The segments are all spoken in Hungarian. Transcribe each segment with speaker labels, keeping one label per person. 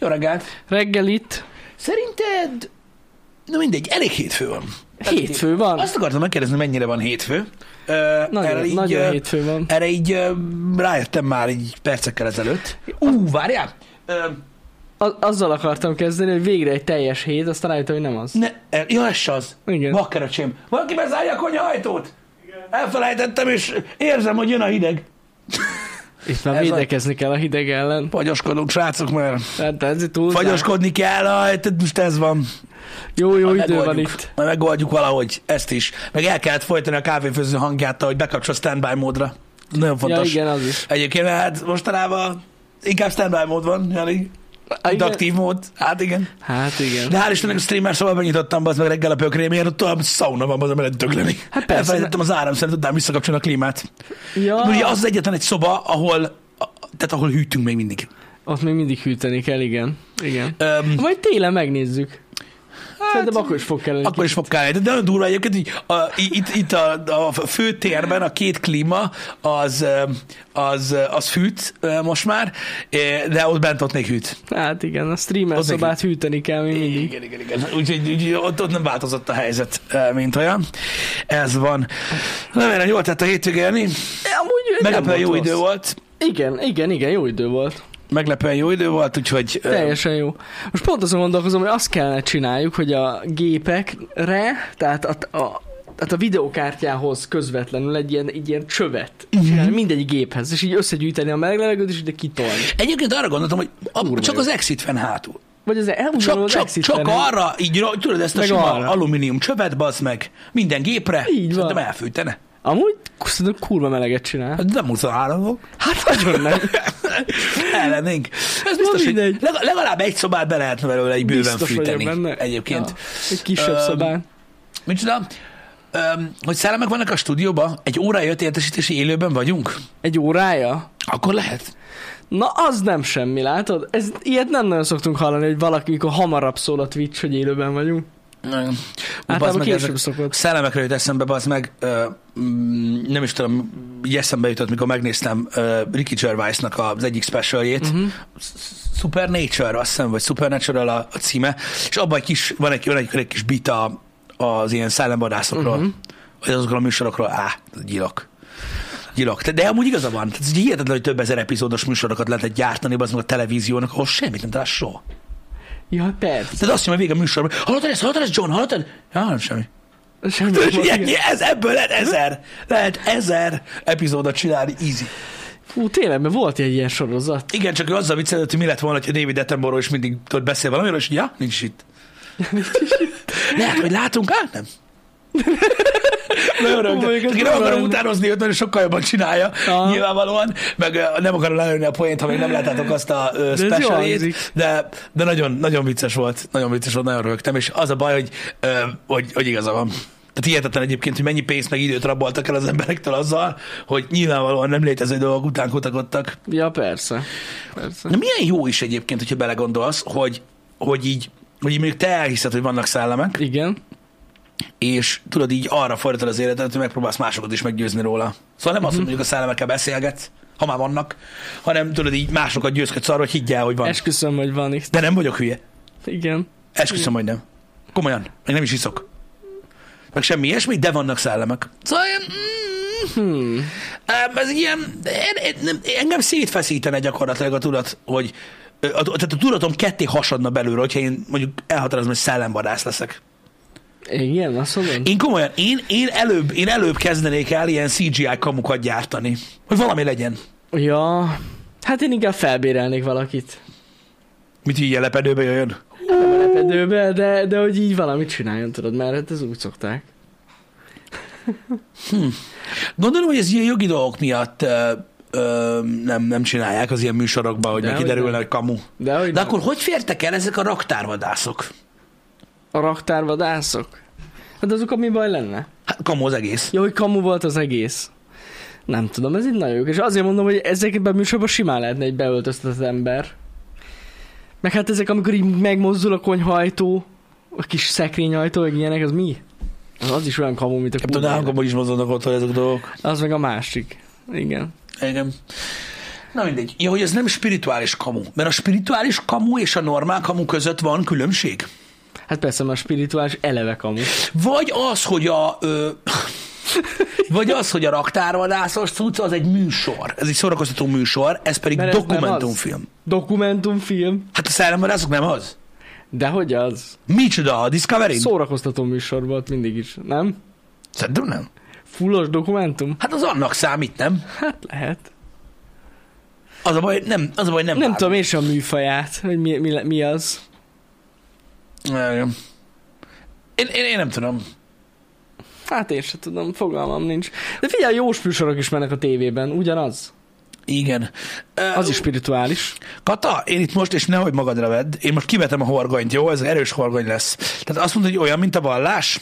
Speaker 1: Jó reggelt!
Speaker 2: Reggel itt.
Speaker 1: Szerinted... Na mindegy, elég hétfő van.
Speaker 2: Hétfő van.
Speaker 1: Azt akartam megkérdezni, mennyire van hétfő. Ö,
Speaker 2: Nagyon,
Speaker 1: így,
Speaker 2: nagyon
Speaker 1: ö,
Speaker 2: hétfő van.
Speaker 1: Erre így ö, rájöttem már így percekkel ezelőtt. Ú, várjál!
Speaker 2: A- azzal akartam kezdeni, hogy végre egy teljes hét, aztán rájöttem, hogy nem az.
Speaker 1: ne, e, ja, ez az.
Speaker 2: Igen.
Speaker 1: Bakkeröcsém. Valaki bezárja a konyhajtót? Elfelejtettem, és érzem, hogy jön a hideg.
Speaker 2: Itt már
Speaker 1: Ez a-
Speaker 2: védekezni kell a hideg ellen.
Speaker 1: Fagyoskodunk, srácok, mert
Speaker 2: Tehát ez túl.
Speaker 1: fagyoskodni kell, tehát most ez van.
Speaker 2: Jó, jó idő van itt.
Speaker 1: Majd megoldjuk valahogy ezt is. Meg el kellett folytani a kávéfőző hangját, hogy bekapcsol standby módra. Nagyon
Speaker 2: Ja,
Speaker 1: fontos.
Speaker 2: igen, az is.
Speaker 1: Egyébként hát mostanában inkább standby mód van, Jani. Aktív mód. Hát igen.
Speaker 2: Hát igen.
Speaker 1: De hál' Istennek a streamer szóval benyitottam, az meg reggel a pökrémért, ott tovább szauna van, az mellett dögleni.
Speaker 2: Hát persze,
Speaker 1: Elfelejtettem az áram, szerint tudnám visszakapcsolni a klímát.
Speaker 2: Ja,
Speaker 1: Ugye az az egyetlen egy szoba, ahol, tehát ahol hűtünk még mindig.
Speaker 2: ott még mindig hűteni kell, igen. Igen.
Speaker 1: Öm,
Speaker 2: Majd télen megnézzük. Szerintem akkor is fog kelleni.
Speaker 1: Hát, Akkor is fog kelleni. De nagyon durva egyébként, így a, itt, itt a, a fő térben a két klíma az, az, az fűt most már, de ott bent ott még hűt.
Speaker 2: Hát igen, a streamer
Speaker 1: Ott
Speaker 2: szobát hűteni kell még mindig.
Speaker 1: Igen, igen, igen. Úgyhogy úgy, ott, ott nem változott a helyzet, mint olyan. Ez van. Remélem, jól tett a hétvége élni.
Speaker 2: Amúgy nem
Speaker 1: Meglepően jó
Speaker 2: rossz.
Speaker 1: idő volt.
Speaker 2: Igen, igen, igen, jó idő volt.
Speaker 1: Meglepően jó idő volt, úgyhogy...
Speaker 2: Teljesen jó. Most pont azon gondolkozom, hogy azt kellene csináljuk, hogy a gépekre, tehát a, a, tehát a videokártyához közvetlenül egy ilyen, egy ilyen csövet csinálni mindegyik géphez, és így összegyűjteni a meleg levegőt, és ide kitolni.
Speaker 1: Egyébként arra gondoltam, hogy a, csak
Speaker 2: jó.
Speaker 1: az exit fenn hátul.
Speaker 2: Vagy az
Speaker 1: Csak,
Speaker 2: az
Speaker 1: csak,
Speaker 2: exit
Speaker 1: csak
Speaker 2: fenn-
Speaker 1: arra, így, tudod, ezt a
Speaker 2: Meg
Speaker 1: sima
Speaker 2: arra.
Speaker 1: alumínium csövet, bazd meg, minden gépre,
Speaker 2: Így van.
Speaker 1: szerintem elfűtene.
Speaker 2: Amúgy szerintem kurva meleget csinál.
Speaker 1: Hát nem 23 fok.
Speaker 2: Hát nagyon nem.
Speaker 1: Ellennénk. Ez biztos, hogy legalább egy szobát be lehetne belőle egy bőven
Speaker 2: Biztos
Speaker 1: fűteni.
Speaker 2: benne.
Speaker 1: Egyébként.
Speaker 2: Ja, egy kisebb
Speaker 1: Öm,
Speaker 2: szobán.
Speaker 1: Micsoda? Öm, hogy szellemek vannak a stúdióban, egy órája jött értesítési élőben vagyunk,
Speaker 2: Egy órája?
Speaker 1: akkor lehet.
Speaker 2: Na, az nem semmi, látod? Ez, ilyet nem nagyon szoktunk hallani, hogy valaki, mikor hamarabb szól a Twitch, hogy élőben vagyunk. Általában
Speaker 1: bazd meg,
Speaker 2: később szokott.
Speaker 1: Szellemekről jut eszembe, az meg, ö, mm, nem is tudom, így eszembe jutott, mikor megnéztem ö, Ricky Gervaisnak az egyik specialjét, uh-huh. Supernature, azt hiszem, vagy Supernatural a, a címe, és abban egy kis, van egy, van egy, egy kis bita az ilyen szellemvadászokról, uh-huh. vagy azokról a műsorokról, á, gyilok. Gyilok. De, de amúgy igaza van. Tehát hihetetlen, hogy több ezer epizódos műsorokat lehetett gyártani, az meg a televíziónak, ahol semmit nem találsz soha.
Speaker 2: Ja, persze.
Speaker 1: Tehát azt mondja, hogy vége a műsorban, hallottad ezt, hallottad ezt, John, hallottad? Ja, nem semmi.
Speaker 2: Semmi
Speaker 1: Tudod,
Speaker 2: nem
Speaker 1: ilyen,
Speaker 2: volt.
Speaker 1: ez, ebből lehet ezer, lehet ezer epizódot csinálni, easy.
Speaker 2: Fú, tényleg, mert volt egy ilyen sorozat.
Speaker 1: Igen, csak ő azzal viccelődött, hogy mi lett volna, hogy David Attenborough is mindig tudod beszél valamiről, és ja, nincs is itt. Lehet, hogy látunk, hát nem. Nagyon rögtön. Én nem akarom utánozni őt, mert sokkal jobban csinálja,
Speaker 2: Aha.
Speaker 1: nyilvánvalóan, meg nem akarom lelőni a poént, ha még nem láttátok azt a
Speaker 2: hangzik.
Speaker 1: de, de nagyon, nagyon vicces volt, nagyon vicces volt, nagyon rögtem, és az a baj, hogy, hogy, hogy igaza van. Tehát hihetetlen egyébként, hogy mennyi pénzt meg időt raboltak el az emberektől azzal, hogy nyilvánvalóan nem létező dolgok után kutakodtak.
Speaker 2: Ja, persze. Persze.
Speaker 1: De milyen jó is egyébként, hogyha belegondolsz, hogy, hogy így, hogy így mondjuk te elhiszed, hogy vannak szellemek,
Speaker 2: Igen.
Speaker 1: És tudod így arra fordítod az életedet, hogy megpróbálsz másokat is meggyőzni róla. Szóval nem azt, hogy mondjuk a szellemekkel beszélgetsz, ha már vannak, hanem tudod így másokat győzködsz arra, hogy higgyel, hogy van.
Speaker 2: Esküszöm, hogy van itt.
Speaker 1: De nem vagyok hülye.
Speaker 2: Igen.
Speaker 1: Esküszöm, hogy nem. Komolyan. Meg nem is iszok. Meg semmi ilyesmi, de vannak szellemek. Szóval ilyen, mm,
Speaker 2: Hmm.
Speaker 1: Ez ilyen, en- en- nem- engem szétfeszítene gyakorlatilag a tudat, hogy a, tehát a tudatom ketté hasadna belőle, hogyha én mondjuk elhatározom, hogy szellemvadász leszek.
Speaker 2: Igen, azt mondom.
Speaker 1: Én komolyan, én, én, előbb, én előbb kezdenék el ilyen CGI kamukat gyártani, hogy valami legyen.
Speaker 2: Ja. Hát én inkább felbérelnék valakit.
Speaker 1: Mit így lepedőbe jöjjön?
Speaker 2: Nem a lepedőbe, de, de hogy így valamit csináljon, tudod, mert hát ez úgy szokták.
Speaker 1: Gondolom, hogy ez ilyen jogi dolgok miatt ö, ö, nem, nem csinálják az ilyen műsorokban, hogy
Speaker 2: De,
Speaker 1: ne
Speaker 2: hogy
Speaker 1: hogy kamu.
Speaker 2: De, hogy
Speaker 1: De
Speaker 2: nem.
Speaker 1: akkor hogy fértek el ezek a raktárvadászok?
Speaker 2: A raktárvadászok? Hát azok, mi baj lenne?
Speaker 1: Hát kamu az egész.
Speaker 2: Ja, hogy kamu volt az egész. Nem tudom, ez így nagyon jó. És azért mondom, hogy ezekben a műsorban simán lehetne egy beöltöztetett ember. Meg hát ezek, amikor így megmozdul a konyhajtó, a kis szekrényajtó, meg ilyenek, az mi? Az, is olyan kamu, mint a
Speaker 1: tudom,
Speaker 2: kurva
Speaker 1: nálunk
Speaker 2: élet.
Speaker 1: hogy is mozognak ott ezek a dolgok.
Speaker 2: Az meg a másik. Igen.
Speaker 1: Igen. Na mindegy. Ja, hogy ez nem spirituális kamu. Mert a spirituális kamu és a normál kamu között van különbség.
Speaker 2: Hát persze, mert a spirituális eleve kamu.
Speaker 1: Vagy az, hogy a... Ö, vagy az, hogy a raktárvadászos cucc az egy műsor. Ez egy szórakoztató műsor, ez pedig
Speaker 2: Mert ez nem
Speaker 1: dokumentumfilm.
Speaker 2: Dokumentumfilm.
Speaker 1: Hát a szellemvadászok nem az?
Speaker 2: De hogy az?
Speaker 1: Micsoda, a Discovery?
Speaker 2: Szórakoztató műsor volt mindig is, nem?
Speaker 1: Szerintem nem.
Speaker 2: Fullos dokumentum?
Speaker 1: Hát az annak számít, nem?
Speaker 2: Hát lehet.
Speaker 1: Az a baj, nem, az a baj, nem
Speaker 2: Nem,
Speaker 1: vág.
Speaker 2: tudom én sem a műfaját, hogy mi, mi, mi az.
Speaker 1: Igen. Én, én, én nem tudom.
Speaker 2: Hát én sem tudom, fogalmam nincs. De figyelj, jó műsorok is mennek a tévében, ugyanaz.
Speaker 1: Igen.
Speaker 2: Az is spirituális.
Speaker 1: Kata, én itt most, és nehogy magadra vedd, én most kivetem a horgonyt, jó? Ez erős horgony lesz. Tehát azt mondod, hogy olyan, mint a vallás?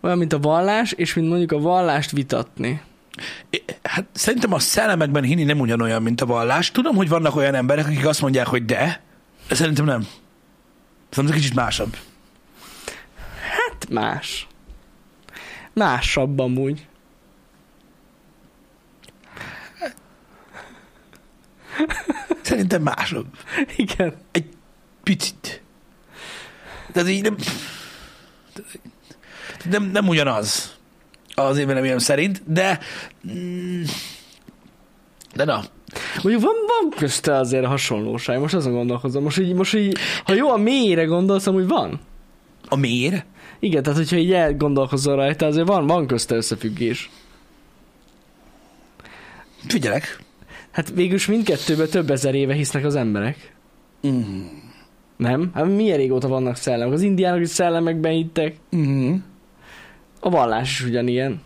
Speaker 2: Olyan, mint a vallás, és mint mondjuk a vallást vitatni.
Speaker 1: Hát szerintem a szellemekben hinni nem ugyanolyan, mint a vallás. Tudom, hogy vannak olyan emberek, akik azt mondják, hogy de, de szerintem nem. Szerintem kicsit másabb.
Speaker 2: Hát más. Másabb amúgy.
Speaker 1: Szerintem másabb.
Speaker 2: Igen.
Speaker 1: Picit. Tehát így nem... Nem, nem ugyanaz az én véleményem szerint, de... mm, De na,
Speaker 2: Mondjuk van, van közte azért hasonlóság, most azon gondolkozom. Most így, most így, ha jó a mélyre gondolsz, amúgy van.
Speaker 1: a miért?
Speaker 2: Igen, tehát hogyha így elgondolkozol rajta, azért van, van közte összefüggés.
Speaker 1: Figyelek.
Speaker 2: Hát végülis mindkettőben több ezer éve hisznek az emberek.
Speaker 1: Mm.
Speaker 2: Nem? Hát milyen régóta vannak szellemek? Az indiánok is szellemekben hittek.
Speaker 1: Mm.
Speaker 2: A vallás is ugyanilyen.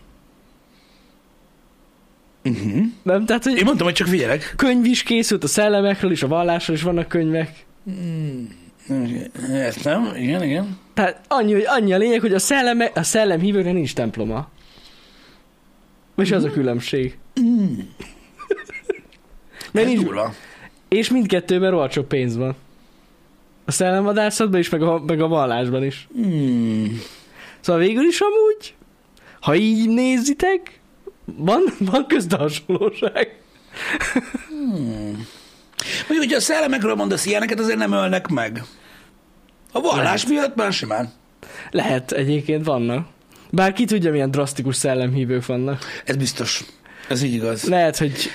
Speaker 1: Mm-hmm.
Speaker 2: Nem? Tehát, hogy
Speaker 1: Én mondtam, hogy csak figyelek.
Speaker 2: könyv is készült a szellemekről, és a vallásról is vannak könyvek.
Speaker 1: Mm. Ezt nem? Igen, igen.
Speaker 2: Tehát annyi, hogy annyi a lényeg, hogy a, szelleme, a szellemhívőknek nincs temploma. És az a különbség.
Speaker 1: Mm.
Speaker 2: Mert
Speaker 1: Ez
Speaker 2: nincs,
Speaker 1: durva.
Speaker 2: és mindkettőben rohadt sok pénz van. A szellemvadászatban is, meg a, meg a vallásban is.
Speaker 1: Mm.
Speaker 2: Szóval végül is amúgy, ha így nézitek, van, van közte hasonlóság.
Speaker 1: Hmm. Mondjuk, hogyha a szellemekről mondasz ilyeneket, azért nem ölnek meg. A vallás miatt már simán.
Speaker 2: Lehet, egyébként vannak. Bár ki tudja, milyen drasztikus szellemhívők vannak.
Speaker 1: Ez biztos. Ez így igaz.
Speaker 2: Lehet, hogy...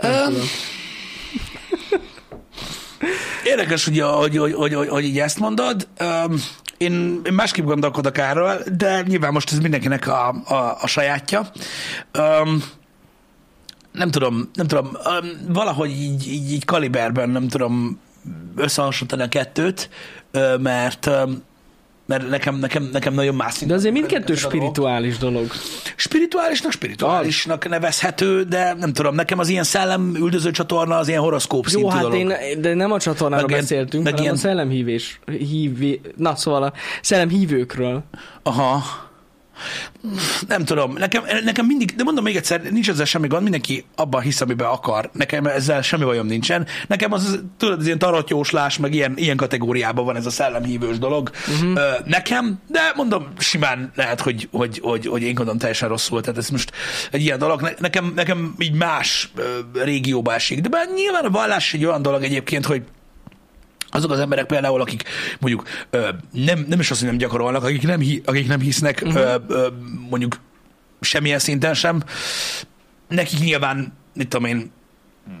Speaker 2: Nem tudom.
Speaker 1: Érdekes, hogy, hogy, hogy, hogy, hogy, hogy így ezt mondod. Um, én, én másképp gondolkodok erről, de nyilván most ez mindenkinek a, a, a sajátja. Um, nem tudom, nem tudom, um, valahogy így, így, így kaliberben nem tudom összehasonlítani a kettőt, mert um, mert nekem, nekem, nekem nagyon más
Speaker 2: De azért mindkettő spirituális dolog.
Speaker 1: Spirituálisnak spirituálisnak nevezhető, de nem tudom, nekem az ilyen szellem üldöző csatorna az ilyen horoszkóp
Speaker 2: Jó, hát
Speaker 1: dolog.
Speaker 2: én, de nem a csatornáról
Speaker 1: Meg
Speaker 2: beszéltünk,
Speaker 1: meg
Speaker 2: hanem
Speaker 1: ilyen-
Speaker 2: a szellemhívés, hívé, na szóval a szellemhívőkről.
Speaker 1: Aha. Nem tudom, nekem, nekem mindig, de mondom még egyszer, nincs ezzel semmi gond, mindenki abban hisz, amiben akar. Nekem ezzel semmi bajom nincsen. Nekem az, tudod, az ilyen tarotjóslás, meg ilyen, ilyen kategóriában van ez a szellemhívős dolog. Uh-huh. Nekem, de mondom, simán lehet, hogy, hogy, hogy, hogy én gondolom teljesen rosszul. Tehát ez most egy ilyen dolog. Ne, nekem, nekem így más régióba esik. De bár nyilván a vallás egy olyan dolog egyébként, hogy azok az emberek például, akik mondjuk ö, nem, nem is azt, hogy nem gyakorolnak, akik nem, hi, akik nem hisznek uh-huh. ö, ö, mondjuk semmilyen szinten sem, nekik nyilván, mit tudom én,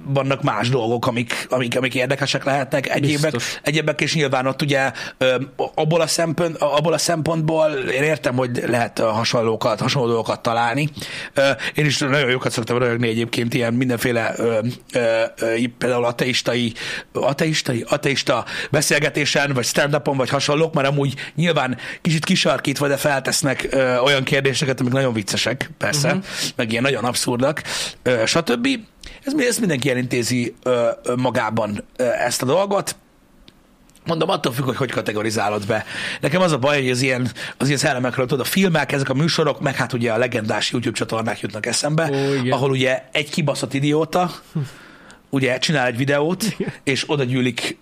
Speaker 1: vannak más dolgok, amik, amik, amik érdekesek lehetnek, egyébek, egyébek, és nyilván ott ugye abból a, szempont, abból a szempontból én értem, hogy lehet hasonlókat, hasonló dolgokat találni. Én is nagyon jókat szoktam rögni egyébként ilyen mindenféle például ateistai, ateistai, ateista beszélgetésen, vagy stand-upon, vagy hasonlók, mert amúgy nyilván kicsit kisarkítva, de feltesznek olyan kérdéseket, amik nagyon viccesek, persze, uh-huh. meg ilyen nagyon abszurdak, stb. Ez, ez mindenki elintézi ö, ö, magában ö, ezt a dolgot. Mondom, attól függ, hogy hogy kategorizálod be. Nekem az a baj, hogy az ilyen, az ilyen szellemekről, tudod, a filmek, ezek a műsorok, meg hát ugye a legendás YouTube csatornák jutnak eszembe,
Speaker 2: Ó, igen.
Speaker 1: ahol ugye egy kibaszott idióta, ugye csinál egy videót, és oda gyűlik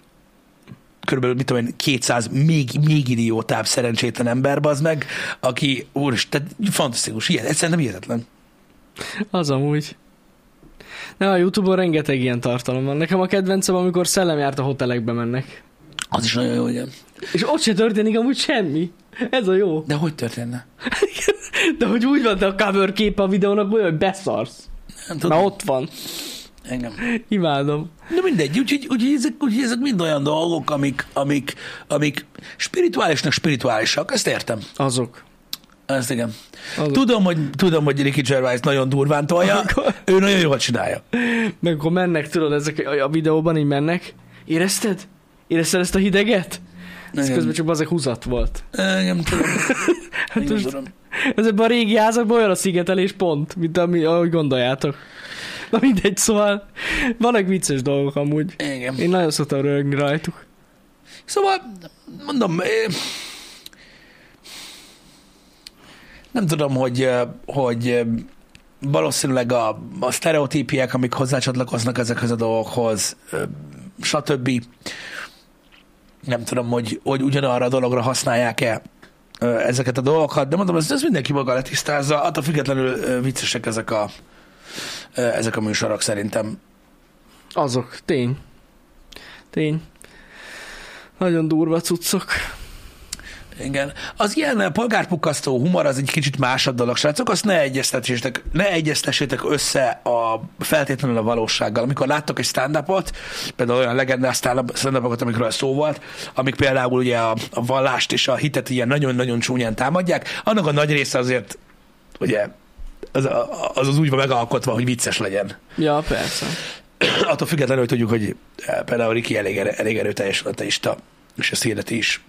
Speaker 1: körülbelül, mit tudom én, 200 még, még idiótább szerencsétlen ember, az meg, aki, úr, tehát fantasztikus, ilyen, egyszerűen nem hihetetlen.
Speaker 2: Az amúgy. Na, a Youtube-on rengeteg ilyen tartalom van. Nekem a kedvencem, amikor szellemjárt a hotelekbe mennek.
Speaker 1: Az is nagyon jó, ugye?
Speaker 2: És ott se történik amúgy semmi. Ez a jó.
Speaker 1: De hogy történne?
Speaker 2: De hogy úgy van, de a cover kép a videónak olyan, hogy beszarsz.
Speaker 1: Nem tudom.
Speaker 2: Na ott van.
Speaker 1: Engem.
Speaker 2: Imádom.
Speaker 1: De mindegy, úgyhogy, úgyhogy, ezek, úgyhogy ezek mind olyan dolgok, amik, amik, amik spirituálisnak spirituálisak. Ezt értem.
Speaker 2: Azok.
Speaker 1: Ezt igen.
Speaker 2: Azok.
Speaker 1: Tudom, hogy, tudom, hogy Ricky Gervais nagyon durván tolja,
Speaker 2: Amikor-
Speaker 1: ő nagyon jól csinálja.
Speaker 2: Meg akkor mennek, tudod, ezek a a videóban így mennek. Érezted? Érezted ezt a hideget? Ez közben csak azek húzat volt.
Speaker 1: Igen, tudom.
Speaker 2: Hát
Speaker 1: Igen,
Speaker 2: most
Speaker 1: tudom.
Speaker 2: ezekben a régi házakban olyan a szigetelés pont, mint ami, ahogy gondoljátok. Na mindegy, szóval vannak vicces dolgok amúgy.
Speaker 1: Igen.
Speaker 2: Én nagyon szoktam rögni rajtuk.
Speaker 1: Szóval, mondom, eh, nem tudom, hogy, eh, hogy eh, valószínűleg a, a sztereotípiek, amik hozzácsatlakoznak ezekhez a dolgokhoz, eh, stb. Nem tudom, hogy, hogy ugyanarra a dologra használják-e ezeket a dolgokat, de mondom, ez, ez mindenki maga letisztázza, attól függetlenül viccesek ezek a, ezek a műsorok szerintem.
Speaker 2: Azok, tény. Tény. Nagyon durva cuccok.
Speaker 1: Igen. Az ilyen polgárpukkasztó humor az egy kicsit másabb dolog, srácok, azt ne egyeztessétek, ne egyeztessétek össze a feltétlenül a valósággal. Amikor láttok egy stand-upot, például olyan legendás stand- amikről szó volt, amik például ugye a, a vallást és a hitet ilyen nagyon-nagyon csúnyán támadják, annak a nagy része azért, ugye, az az, az úgy van megalkotva, hogy vicces legyen.
Speaker 2: Ja, persze.
Speaker 1: Attól függetlenül, hogy tudjuk, hogy eh, például Riki elég, erő- elég erőteljesen ateista, és ezt hirdeti is.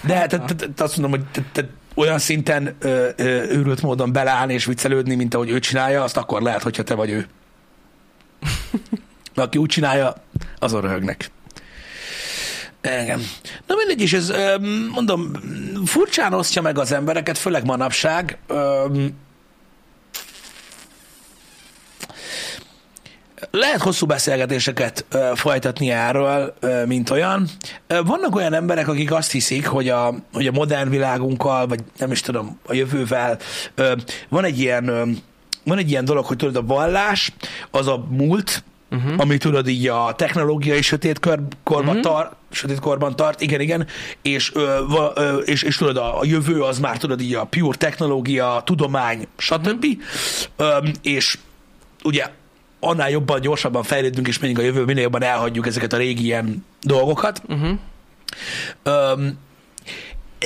Speaker 1: De tehát, tehát, tehát azt mondom, hogy tehát, tehát olyan szinten ö, ö, őrült módon beleállni és viccelődni, mint ahogy ő csinálja, azt akkor lehet, hogyha te vagy ő. Aki úgy csinálja, azon röhögnek. Igen. Na mindegy, és ez, mondom, furcsán osztja meg az embereket, főleg manapság. Ö, lehet hosszú beszélgetéseket ö, folytatni erről, ö, mint olyan. Ö, vannak olyan emberek, akik azt hiszik, hogy a, hogy a modern világunkkal, vagy nem is tudom, a jövővel ö, van egy ilyen ö, van egy ilyen dolog, hogy tudod, a vallás az a múlt, uh-huh. ami tudod így a technológiai sötét kör, korban, uh-huh. tart, sötét korban tart, igen, igen, és, ö, va, ö, és, és tudod, a, a jövő az már tudod így a pure technológia, tudomány, stb. Ö, és ugye annál jobban, gyorsabban fejlődünk, és mindig a jövő, minél jobban elhagyjuk ezeket a régi ilyen dolgokat.
Speaker 2: Uh-huh.
Speaker 1: Öm,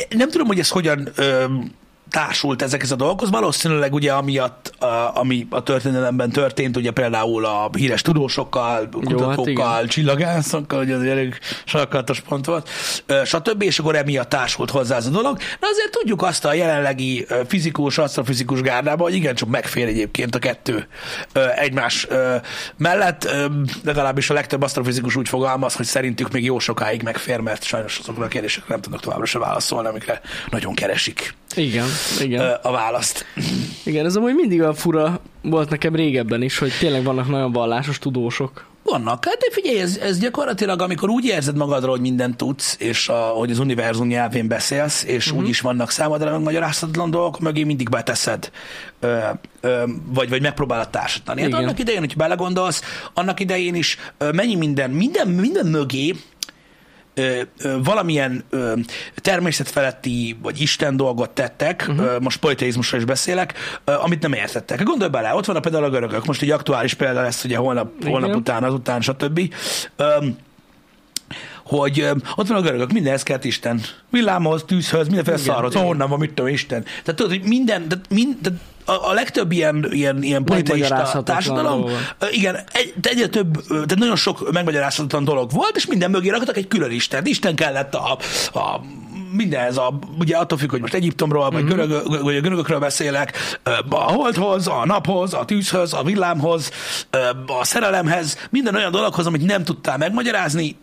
Speaker 1: nem tudom, hogy ez hogyan öm, társult ezekhez a dolgokhoz. Valószínűleg ugye amiatt, a, ami a történelemben történt, ugye például a híres tudósokkal, kutatókkal,
Speaker 2: igen.
Speaker 1: csillagászokkal, hogy az elég sarkalatos pont volt, stb. És akkor emiatt társult hozzá ez a dolog. De azért tudjuk azt a jelenlegi fizikus, asztrofizikus gárdában, hogy igencsak megfér egyébként a kettő egymás mellett. Legalábbis a legtöbb asztrofizikus úgy fogalmaz, hogy szerintük még jó sokáig megfér, mert sajnos azokra a kérdésekre nem tudnak továbbra se válaszolni, amikre nagyon keresik
Speaker 2: Igen, igen.
Speaker 1: a választ.
Speaker 2: Igen, ez amúgy mindig olyan fura volt nekem régebben is, hogy tényleg vannak nagyon vallásos tudósok.
Speaker 1: Vannak. Hát de figyelj, ez, ez gyakorlatilag, amikor úgy érzed magadról, hogy mindent tudsz, és a, hogy az univerzum nyelvén beszélsz, és uh-huh. úgy is vannak számodra megmagyarázhatatlan dolgok, mögé mindig beteszed, ö, ö, vagy, vagy megpróbálod társítani. Hát annak idején, hogy belegondolsz, annak idején is ö, mennyi minden, minden, minden mögé ö, ö, valamilyen ö, természetfeletti vagy Isten dolgot tettek, uh-huh. ö, most politeizmusról is beszélek, ö, amit nem értettek. Gondolj bele, ott van a például a görögök, most egy aktuális példa lesz ugye holnap,
Speaker 2: Igen.
Speaker 1: holnap után, azután, stb. Ö, hogy ö, ott van a görögök, mindenhez kellett Isten. Villámhoz, tűzhöz, mindenféle szarhoz, honnan van, mit tudom, Isten. Tehát tudod, hogy minden, tehát mind, tehát a, a legtöbb ilyen, ilyen, ilyen
Speaker 2: Megmagyarázhatatlan
Speaker 1: társadalom,
Speaker 2: dolog.
Speaker 1: Igen, egy, de egyre több, tehát nagyon sok megmagyarázhatatlan dolog volt, és minden mögé raktak egy külön Isten. Isten kellett a, a mindenhez, a, ugye attól függ, hogy most Egyiptomról, vagy, görög, vagy a görögökről beszélek, a holdhoz, a naphoz, a tűzhöz, a villámhoz, a szerelemhez, minden olyan dologhoz, amit nem tudtál megmagyarázni,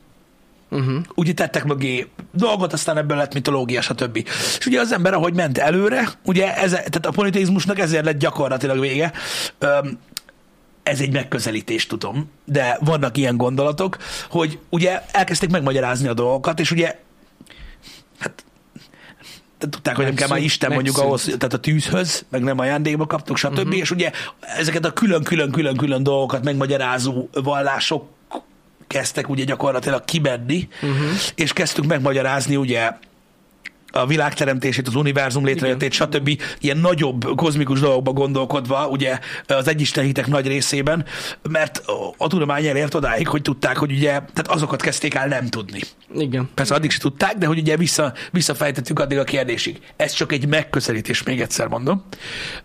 Speaker 2: Uh-huh.
Speaker 1: úgy tettek mögé dolgot, aztán ebből lett mitológia, stb. És ugye az ember, ahogy ment előre, ugye ez, tehát a politeizmusnak ezért lett gyakorlatilag vége. Öm, ez egy megközelítés, tudom, de vannak ilyen gondolatok, hogy ugye elkezdték megmagyarázni a dolgokat, és ugye hát tudták, hogy nem kell már
Speaker 2: Megszűnt,
Speaker 1: Isten mondjuk
Speaker 2: megszűnt.
Speaker 1: ahhoz, tehát a tűzhöz, meg nem ajándékba kaptuk, stb. Uh-huh. És ugye ezeket a külön-külön-külön-külön dolgokat megmagyarázó vallások kezdtek ugye gyakorlatilag kibenni,
Speaker 2: Mhm.
Speaker 1: uh-huh. és kezdtük megmagyarázni ugye a világteremtését, az univerzum létrejöttét, stb. ilyen nagyobb kozmikus dolgokba gondolkodva, ugye az egyisten hitek nagy részében, mert a- tudomány elért odáig, hogy tudták, hogy ugye, tehát azokat kezdték el nem tudni.
Speaker 2: Igen.
Speaker 1: Persze addig se tudták, de hogy ugye vissza, visszafejtettük addig a kérdésig. Ez csak egy megközelítés, még egyszer mondom.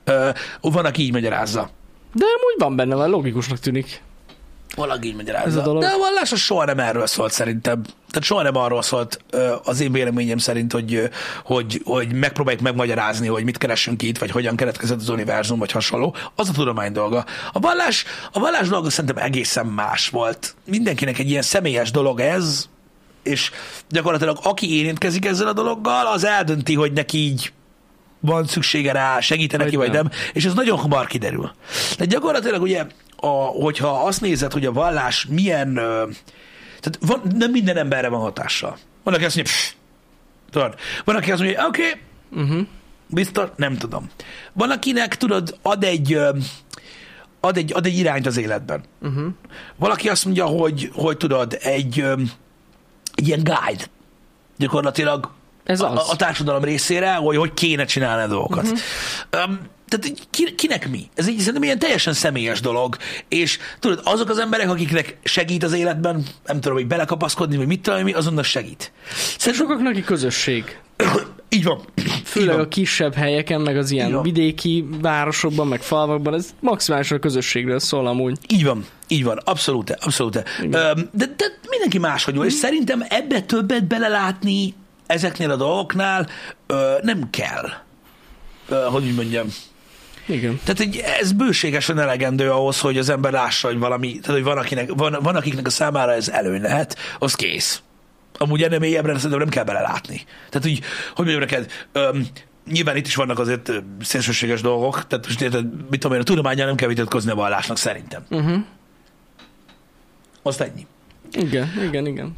Speaker 1: Ö, van, aki így magyarázza.
Speaker 2: De amúgy van benne, van logikusnak tűnik.
Speaker 1: Valaki így magyarázza.
Speaker 2: Ez a dolog.
Speaker 1: De a vallás az soha nem erről szólt szerintem. Tehát soha nem arról szólt az én véleményem szerint, hogy, hogy, hogy megpróbáljuk megmagyarázni, hogy mit keresünk itt, vagy hogyan keletkezett az univerzum, vagy hasonló. Az a tudomány dolga. A vallás, a vallás dolga szerintem egészen más volt. Mindenkinek egy ilyen személyes dolog ez, és gyakorlatilag aki érintkezik ezzel a dologgal, az eldönti, hogy neki így van szüksége rá, segít neki,
Speaker 2: Vagy
Speaker 1: vagy nem.
Speaker 2: nem.
Speaker 1: És ez nagyon hamar kiderül. De gyakorlatilag ugye, a, hogyha azt nézed, hogy a vallás milyen, tehát van, nem minden emberre van hatással. Van, aki azt mondja, "Pff", tudod, van, aki azt mondja, oké, okay,
Speaker 2: Uh-huh.
Speaker 1: biztos, nem tudom. Van, akinek, tudod, ad egy, ad egy, ad egy irányt az életben.
Speaker 2: Uh-huh.
Speaker 1: Valaki azt mondja, hogy, hogy tudod, egy, egy ilyen guide, gyakorlatilag
Speaker 2: Ez
Speaker 1: a,
Speaker 2: az.
Speaker 1: a társadalom részére, hogy hogy kéne csinálni a dolgokat. Uh-huh. Um, tehát így ki, kinek mi? Ez egy szerintem ilyen teljesen személyes dolog, és tudod, azok az emberek, akiknek segít az életben, nem tudom, hogy belekapaszkodni, vagy mit tudom, mi, azonnak segít. Szerintem
Speaker 2: Sokaknak egy közösség.
Speaker 1: így van.
Speaker 2: Főleg
Speaker 1: így
Speaker 2: a
Speaker 1: van.
Speaker 2: kisebb helyeken, meg az
Speaker 1: Így
Speaker 2: ilyen vidéki városokban, meg falvakban, ez maximálisan a közösségről szól amúgy.
Speaker 1: Így van, így van, abszolút, abszolút. De, de mindenki máshogy van, és szerintem ebbe többet belelátni ezeknél a dolgoknál ö, nem kell. Ö, hogy úgy mondjam.
Speaker 2: Igen.
Speaker 1: Tehát egy, ez bőségesen elegendő ahhoz, hogy az ember lássa, hogy valami, tehát hogy van, akinek, van, van akiknek a számára ez előny lehet, az kész. Amúgy ennél mélyebbre szerintem nem kell belelátni. Tehát úgy, hogy mondjam neked, öm, nyilván itt is vannak azért szélsőséges dolgok, tehát most érted, mit tudom én, a tudományjal nem kell vitatkozni a vallásnak szerintem.
Speaker 2: Uh-huh.
Speaker 1: Azt ennyi.
Speaker 2: Igen, igen, igen.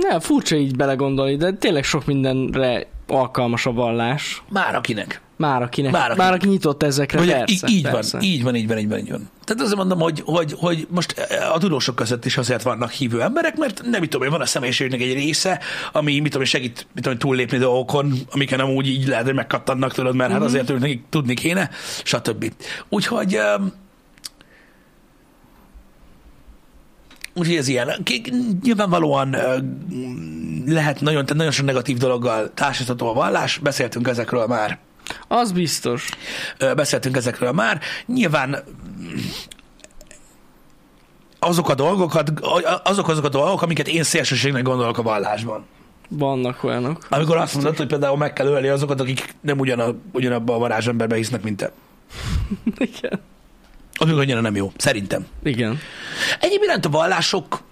Speaker 2: Nem, furcsa így belegondolni, de tényleg sok mindenre alkalmas a vallás.
Speaker 1: Már akinek.
Speaker 2: Már akinek,
Speaker 1: Már
Speaker 2: már,
Speaker 1: akinek.
Speaker 2: aki nyitott ezekre,
Speaker 1: Vagy
Speaker 2: persze.
Speaker 1: így, így
Speaker 2: persze.
Speaker 1: van, így van, így van, így van, így van. Tehát azért mondom, hogy, hogy, hogy most a tudósok között is azért vannak hívő emberek, mert nem tudom én, van a személyiségnek egy része, ami mit tudom én, segít mit tudom túllépni dolgokon, amiken amúgy így lehet, hogy megkattannak, tudod, mert hát azért ők nekik tudni kéne, stb. Úgyhogy Úgyhogy ez ilyen. Nyilvánvalóan lehet nagyon, nagyon sok negatív dologgal társítható a vallás, beszéltünk ezekről már
Speaker 2: Az biztos.
Speaker 1: Beszéltünk ezekről már. Nyilván azok a dolgokat, azok azok a dolgok, amiket én szélsőségnek gondolok a vallásban.
Speaker 2: Vannak olyanok.
Speaker 1: Amikor azt mondod, hogy például meg kell ölni azokat, akik nem ugyan ugyanabba a varázsemberbe hisznek, mint te.
Speaker 2: Igen.
Speaker 1: Még annyira nem jó, szerintem.
Speaker 2: Igen.
Speaker 1: Egyéb iránt a vallások,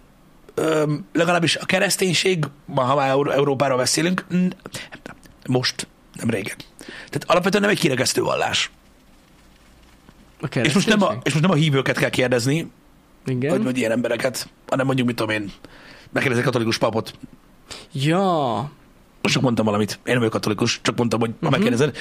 Speaker 1: legalábbis a kereszténység, ma ha már Euró- Európáról beszélünk, most, nem régen. Tehát alapvetően nem egy kirekesztő vallás.
Speaker 2: A
Speaker 1: És most, nem a, és most nem a hívőket kell kérdezni,
Speaker 2: Igen.
Speaker 1: vagy, vagy ilyen embereket, hanem mondjuk, mit tudom én, megkérdezik katolikus papot.
Speaker 2: Ja.
Speaker 1: Most csak mondtam valamit. Én nem vagyok katolikus, csak mondtam, hogy ha
Speaker 2: Mhm.
Speaker 1: megkérdezed,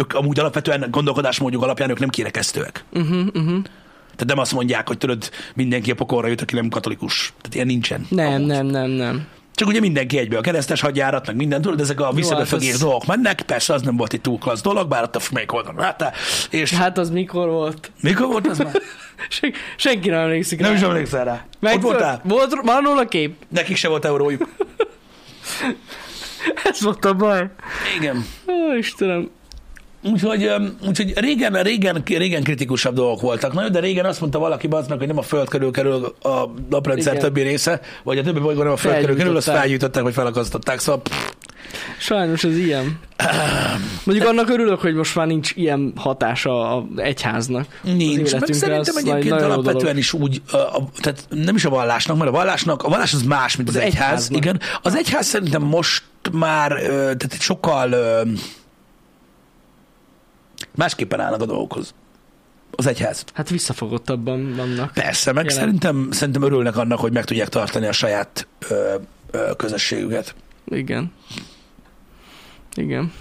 Speaker 1: ők amúgy alapvetően gondolkodásmódjuk alapján ők nem kirekesztőek.
Speaker 2: Uh-huh, uh-huh.
Speaker 1: Tehát nem azt mondják, hogy tudod, mindenki a pokolra jut, aki nem katolikus. Tehát ilyen nincsen.
Speaker 2: Nem,
Speaker 1: amúgy.
Speaker 2: nem, nem, nem.
Speaker 1: Csak ugye mindenki egybe a keresztes hadjárat, meg minden, tudod, ezek a visszabefögés
Speaker 2: hát ez-
Speaker 1: dolgok mennek, persze az nem volt egy túl klassz dolog, bár ott a melyik oldalon láttál, és
Speaker 2: Hát az mikor volt?
Speaker 1: mikor volt az már?
Speaker 2: Sen, senki nem emlékszik
Speaker 1: Nem
Speaker 2: rá.
Speaker 1: is emlékszel rá.
Speaker 2: Meg
Speaker 1: Ott voltál?
Speaker 2: Volt, van róla kép?
Speaker 1: Nekik se volt eurójuk.
Speaker 2: Ez volt a baj.
Speaker 1: Igen.
Speaker 2: Ó, Istenem.
Speaker 1: Úgyhogy, úgyhogy régen, régen, régen kritikusabb dolgok voltak. Na jó, de régen azt mondta valaki az meg, hogy nem a föld körül kerül a naprendszer
Speaker 2: Igen.
Speaker 1: többi része, vagy a többi bolygó nem a föld körül kerül, azt
Speaker 2: felgyújtották,
Speaker 1: vagy felakasztották. Szóval
Speaker 2: Sajnos ez ilyen. Mondjuk annak örülök, hogy most már nincs ilyen hatása az egyháznak.
Speaker 1: nincs. Meg szerintem egyébként
Speaker 2: nagyon jó
Speaker 1: alapvetően
Speaker 2: dolog.
Speaker 1: is úgy, a, a, tehát nem is a vallásnak, mert a vallásnak, a vallás az más, mint az,
Speaker 2: Az
Speaker 1: egyház.
Speaker 2: egyháznak.
Speaker 1: Igen. Az egyház szerintem most már, tehát sokkal másképpen állnak a dolgokhoz. Az egyház.
Speaker 2: Hát visszafogottabban vannak.
Speaker 1: Persze, meg
Speaker 2: Jelen.
Speaker 1: szerintem, szerintem örülnek annak, hogy meg tudják tartani a saját ö, ö, közösségüket.
Speaker 2: Igen. Igen.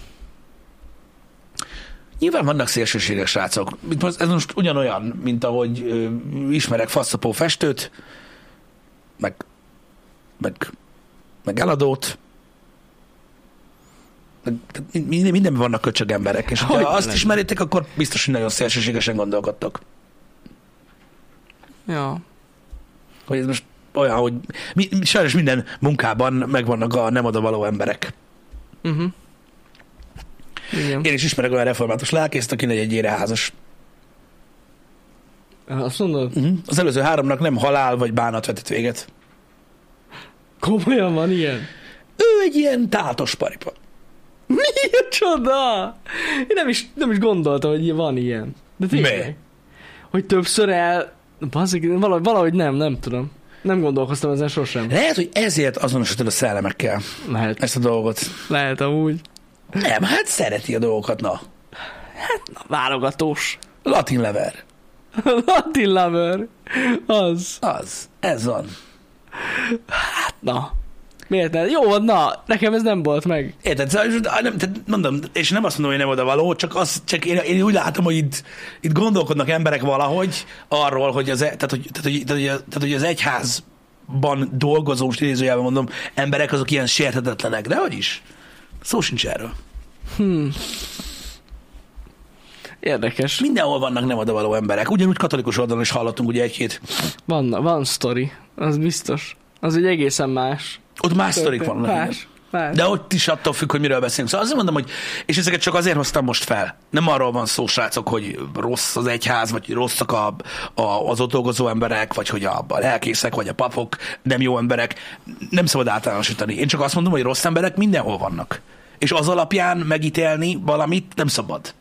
Speaker 1: Nyilván vannak szélsőséges srácok. Ez most ugyanolyan, mint ahogy ö, ismerek faszapó festőt, meg, meg, meg eladót, minden, mindenben vannak köcsög emberek, és ha azt
Speaker 2: lenne?
Speaker 1: ismeritek, akkor biztos, hogy nagyon szélsőségesen gondolkodtok.
Speaker 2: Ja.
Speaker 1: Hogy ez most olyan, hogy mi, mi- sajnos minden munkában megvannak a nem odavaló emberek.
Speaker 2: Uh-huh. Igen.
Speaker 1: Én is ismerek olyan református lelkészt, aki negyedjére házas.
Speaker 2: Azt mondod?
Speaker 1: Uh-huh. Az előző háromnak nem halál vagy bánat vetett véget.
Speaker 2: Komolyan van ilyen?
Speaker 1: Ő egy ilyen tátos paripa.
Speaker 2: Milyen csoda! Én nem is, nem is gondoltam, hogy van ilyen. De tényleg.
Speaker 1: Mi?
Speaker 2: Hogy többször el... Bazik, valahogy, valahogy nem, nem tudom. Nem gondolkoztam ezen sosem.
Speaker 1: Lehet, hogy ezért azonosítod a szellemekkel
Speaker 2: Lehet,
Speaker 1: ezt a dolgot.
Speaker 2: lehet amúgy.
Speaker 1: Nem, hát szereti a dolgokat, na.
Speaker 2: Na, válogatós.
Speaker 1: Latin lever.
Speaker 2: Latin lover. Az.
Speaker 1: Az. Ez van.
Speaker 2: Na. Miért nem? Jó, na, nekem ez nem volt meg.
Speaker 1: Érted? Szóval, nem, tehát mondom, és nem azt mondom, hogy nem oda való, csak, az, csak én, én, úgy látom, hogy itt, itt gondolkodnak emberek valahogy arról, hogy az, e- tehát, hogy, tehát, hogy, tehát, hogy, tehát, hogy az egyházban dolgozó, most idézőjelben mondom, emberek azok ilyen sérthetetlenek, de hogy is? Szó sincs erről.
Speaker 2: Hmm. Érdekes.
Speaker 1: Mindenhol vannak nem odavaló emberek. Ugyanúgy katolikus oldalon is hallottunk ugye egy-két.
Speaker 2: Van, van sztori. Az biztos. Az egy egészen más.
Speaker 1: Ott más sztorik igen.
Speaker 2: Más. más.
Speaker 1: De ott is attól függ, hogy miről beszélünk. Szóval azért mondom, hogy, és ezeket csak azért hoztam most fel. Nem arról van szó, srácok, hogy rossz az egyház, vagy hogy rosszak a, a, az ott dolgozó emberek, vagy hogy a, a lelkészek, vagy a papok nem jó emberek. Nem szabad általánosítani. Én csak azt mondom, hogy rossz emberek mindenhol vannak. És az alapján megítélni valamit nem szabad.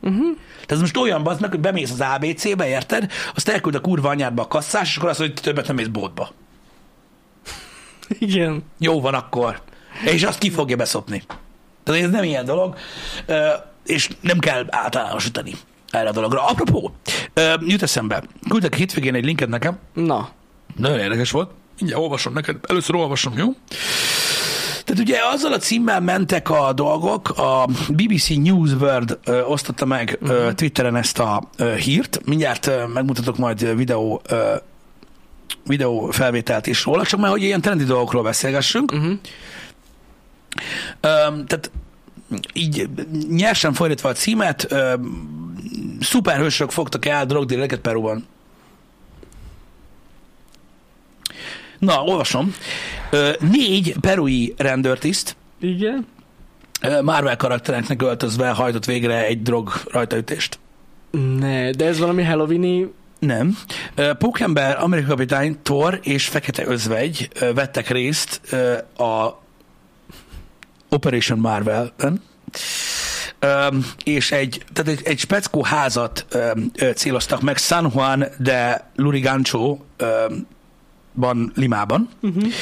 Speaker 2: Uh-huh.
Speaker 1: Tehát most olyan bazd meg, hogy bemész az ABC-be, érted? Azt elküld a kurva anyádba a kasszás, és akkor azt mondja, hogy többet nem mész boltba.
Speaker 2: Igen.
Speaker 1: Jó van akkor. És azt ki fogja beszopni. Tehát ez nem ilyen dolog, és nem kell általánosítani erre a dologra. Apropó, jut eszembe, küldtek a hétvégén egy linket nekem,
Speaker 2: Na.
Speaker 1: nagyon érdekes volt, mindjárt olvasom neked, először olvasom, jó? Tehát ugye azzal a címmel mentek a dolgok, a BBC News World ö, osztotta meg ö, Twitteren ezt a ö, hírt, mindjárt ö, megmutatok majd videó ö, videó felvételt is róla, csak már hogy ilyen trendi dolgokról beszélgessünk.
Speaker 2: Uh-huh.
Speaker 1: Öm, tehát így nyersen fordítva a címet, öm, szuperhősök fogtak el drogdílereket Peruban. Na, olvasom. Ö, négy perui rendőrtiszt
Speaker 2: Igen.
Speaker 1: ö, Marvel karaktereknek öltözve hajtott végre egy drog rajtaütést.
Speaker 2: Ne, de ez valami Halloweeni...
Speaker 1: Nem. Pókember, Amerikai Kapitány, Thor és Fekete Özvegy vettek részt a Operation Marvel-ben. Öm, és egy, tehát egy, egy speckó házat céloztak meg San Juan de Lurigancho van Limában.
Speaker 2: Uh-huh.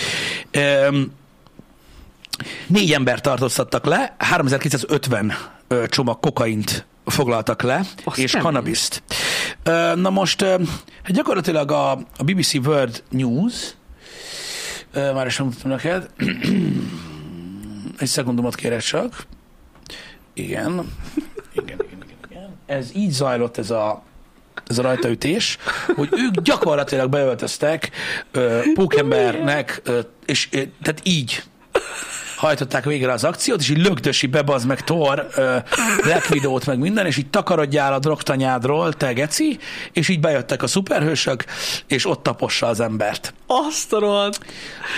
Speaker 1: Négy ember tartóztattak le, 3950 ö, csomag kokaint foglaltak le,
Speaker 2: Azt
Speaker 1: és
Speaker 2: nem.
Speaker 1: kannabiszt. Na most hát gyakorlatilag a, a BBC World News, már is mondtam neked, egy szekundumot kérek csak. Igen. Igen, igen, igen, igen. Ez így zajlott ez a, ez a rajtaütés, hogy ők gyakorlatilag beöltöztek ö, pókembernek, ö, és ö, tehát így hajtották végre az akciót, és így lögdösi bebaz meg Thor, ö, Black meg minden, és így takarodjál a drogtanyádról, te geci, és így bejöttek a szuperhősök, és ott tapossa az embert.
Speaker 2: Azt a rohadt.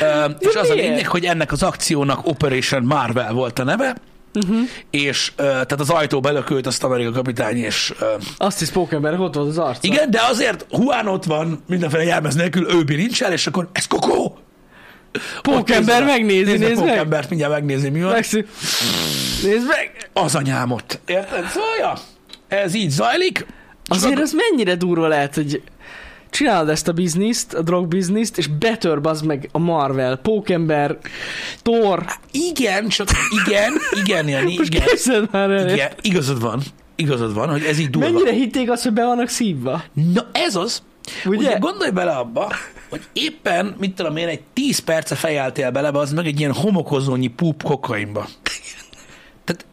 Speaker 1: Ö, és az a lényeg, hogy ennek az akciónak Operation Marvel volt a neve,
Speaker 2: Uh-huh.
Speaker 1: és ö, tehát az ajtó belökült azt Amerika kapitány, és ö,
Speaker 2: Azt is pókemberek, ott volt az arca.
Speaker 1: igen, de azért Juan ott van, mindenféle jelmez nélkül, ő bilincsel, és akkor ez kokó!
Speaker 2: Pókember megnézi,
Speaker 1: nézd
Speaker 2: nézd meg.
Speaker 1: Pókembert, mindjárt megnézi, mi van.
Speaker 2: Megszű. Nézd meg!
Speaker 1: Az anyámot. Érted? Szóval, ja, ez így zajlik.
Speaker 2: Azért az mennyire durva lehet, hogy csinálod ezt a bizniszt, a drog bizniszt, és betör bazd meg a Marvel, Pókember, Thor.
Speaker 1: Igen, csak igen, igen, Jani,
Speaker 2: Most
Speaker 1: igen,
Speaker 2: képzeld már el.
Speaker 1: igen, igazad van, igazad van, hogy ez így durva.
Speaker 2: Mennyire hitték azt, hogy be vannak szívva?
Speaker 1: Na ez az,
Speaker 2: Ugye?
Speaker 1: Ugye gondolj bele abba, hogy éppen, mit tudom én, egy 10 perce fejeltél bele, az meg egy ilyen homokozónyi pup kokainba. Tehát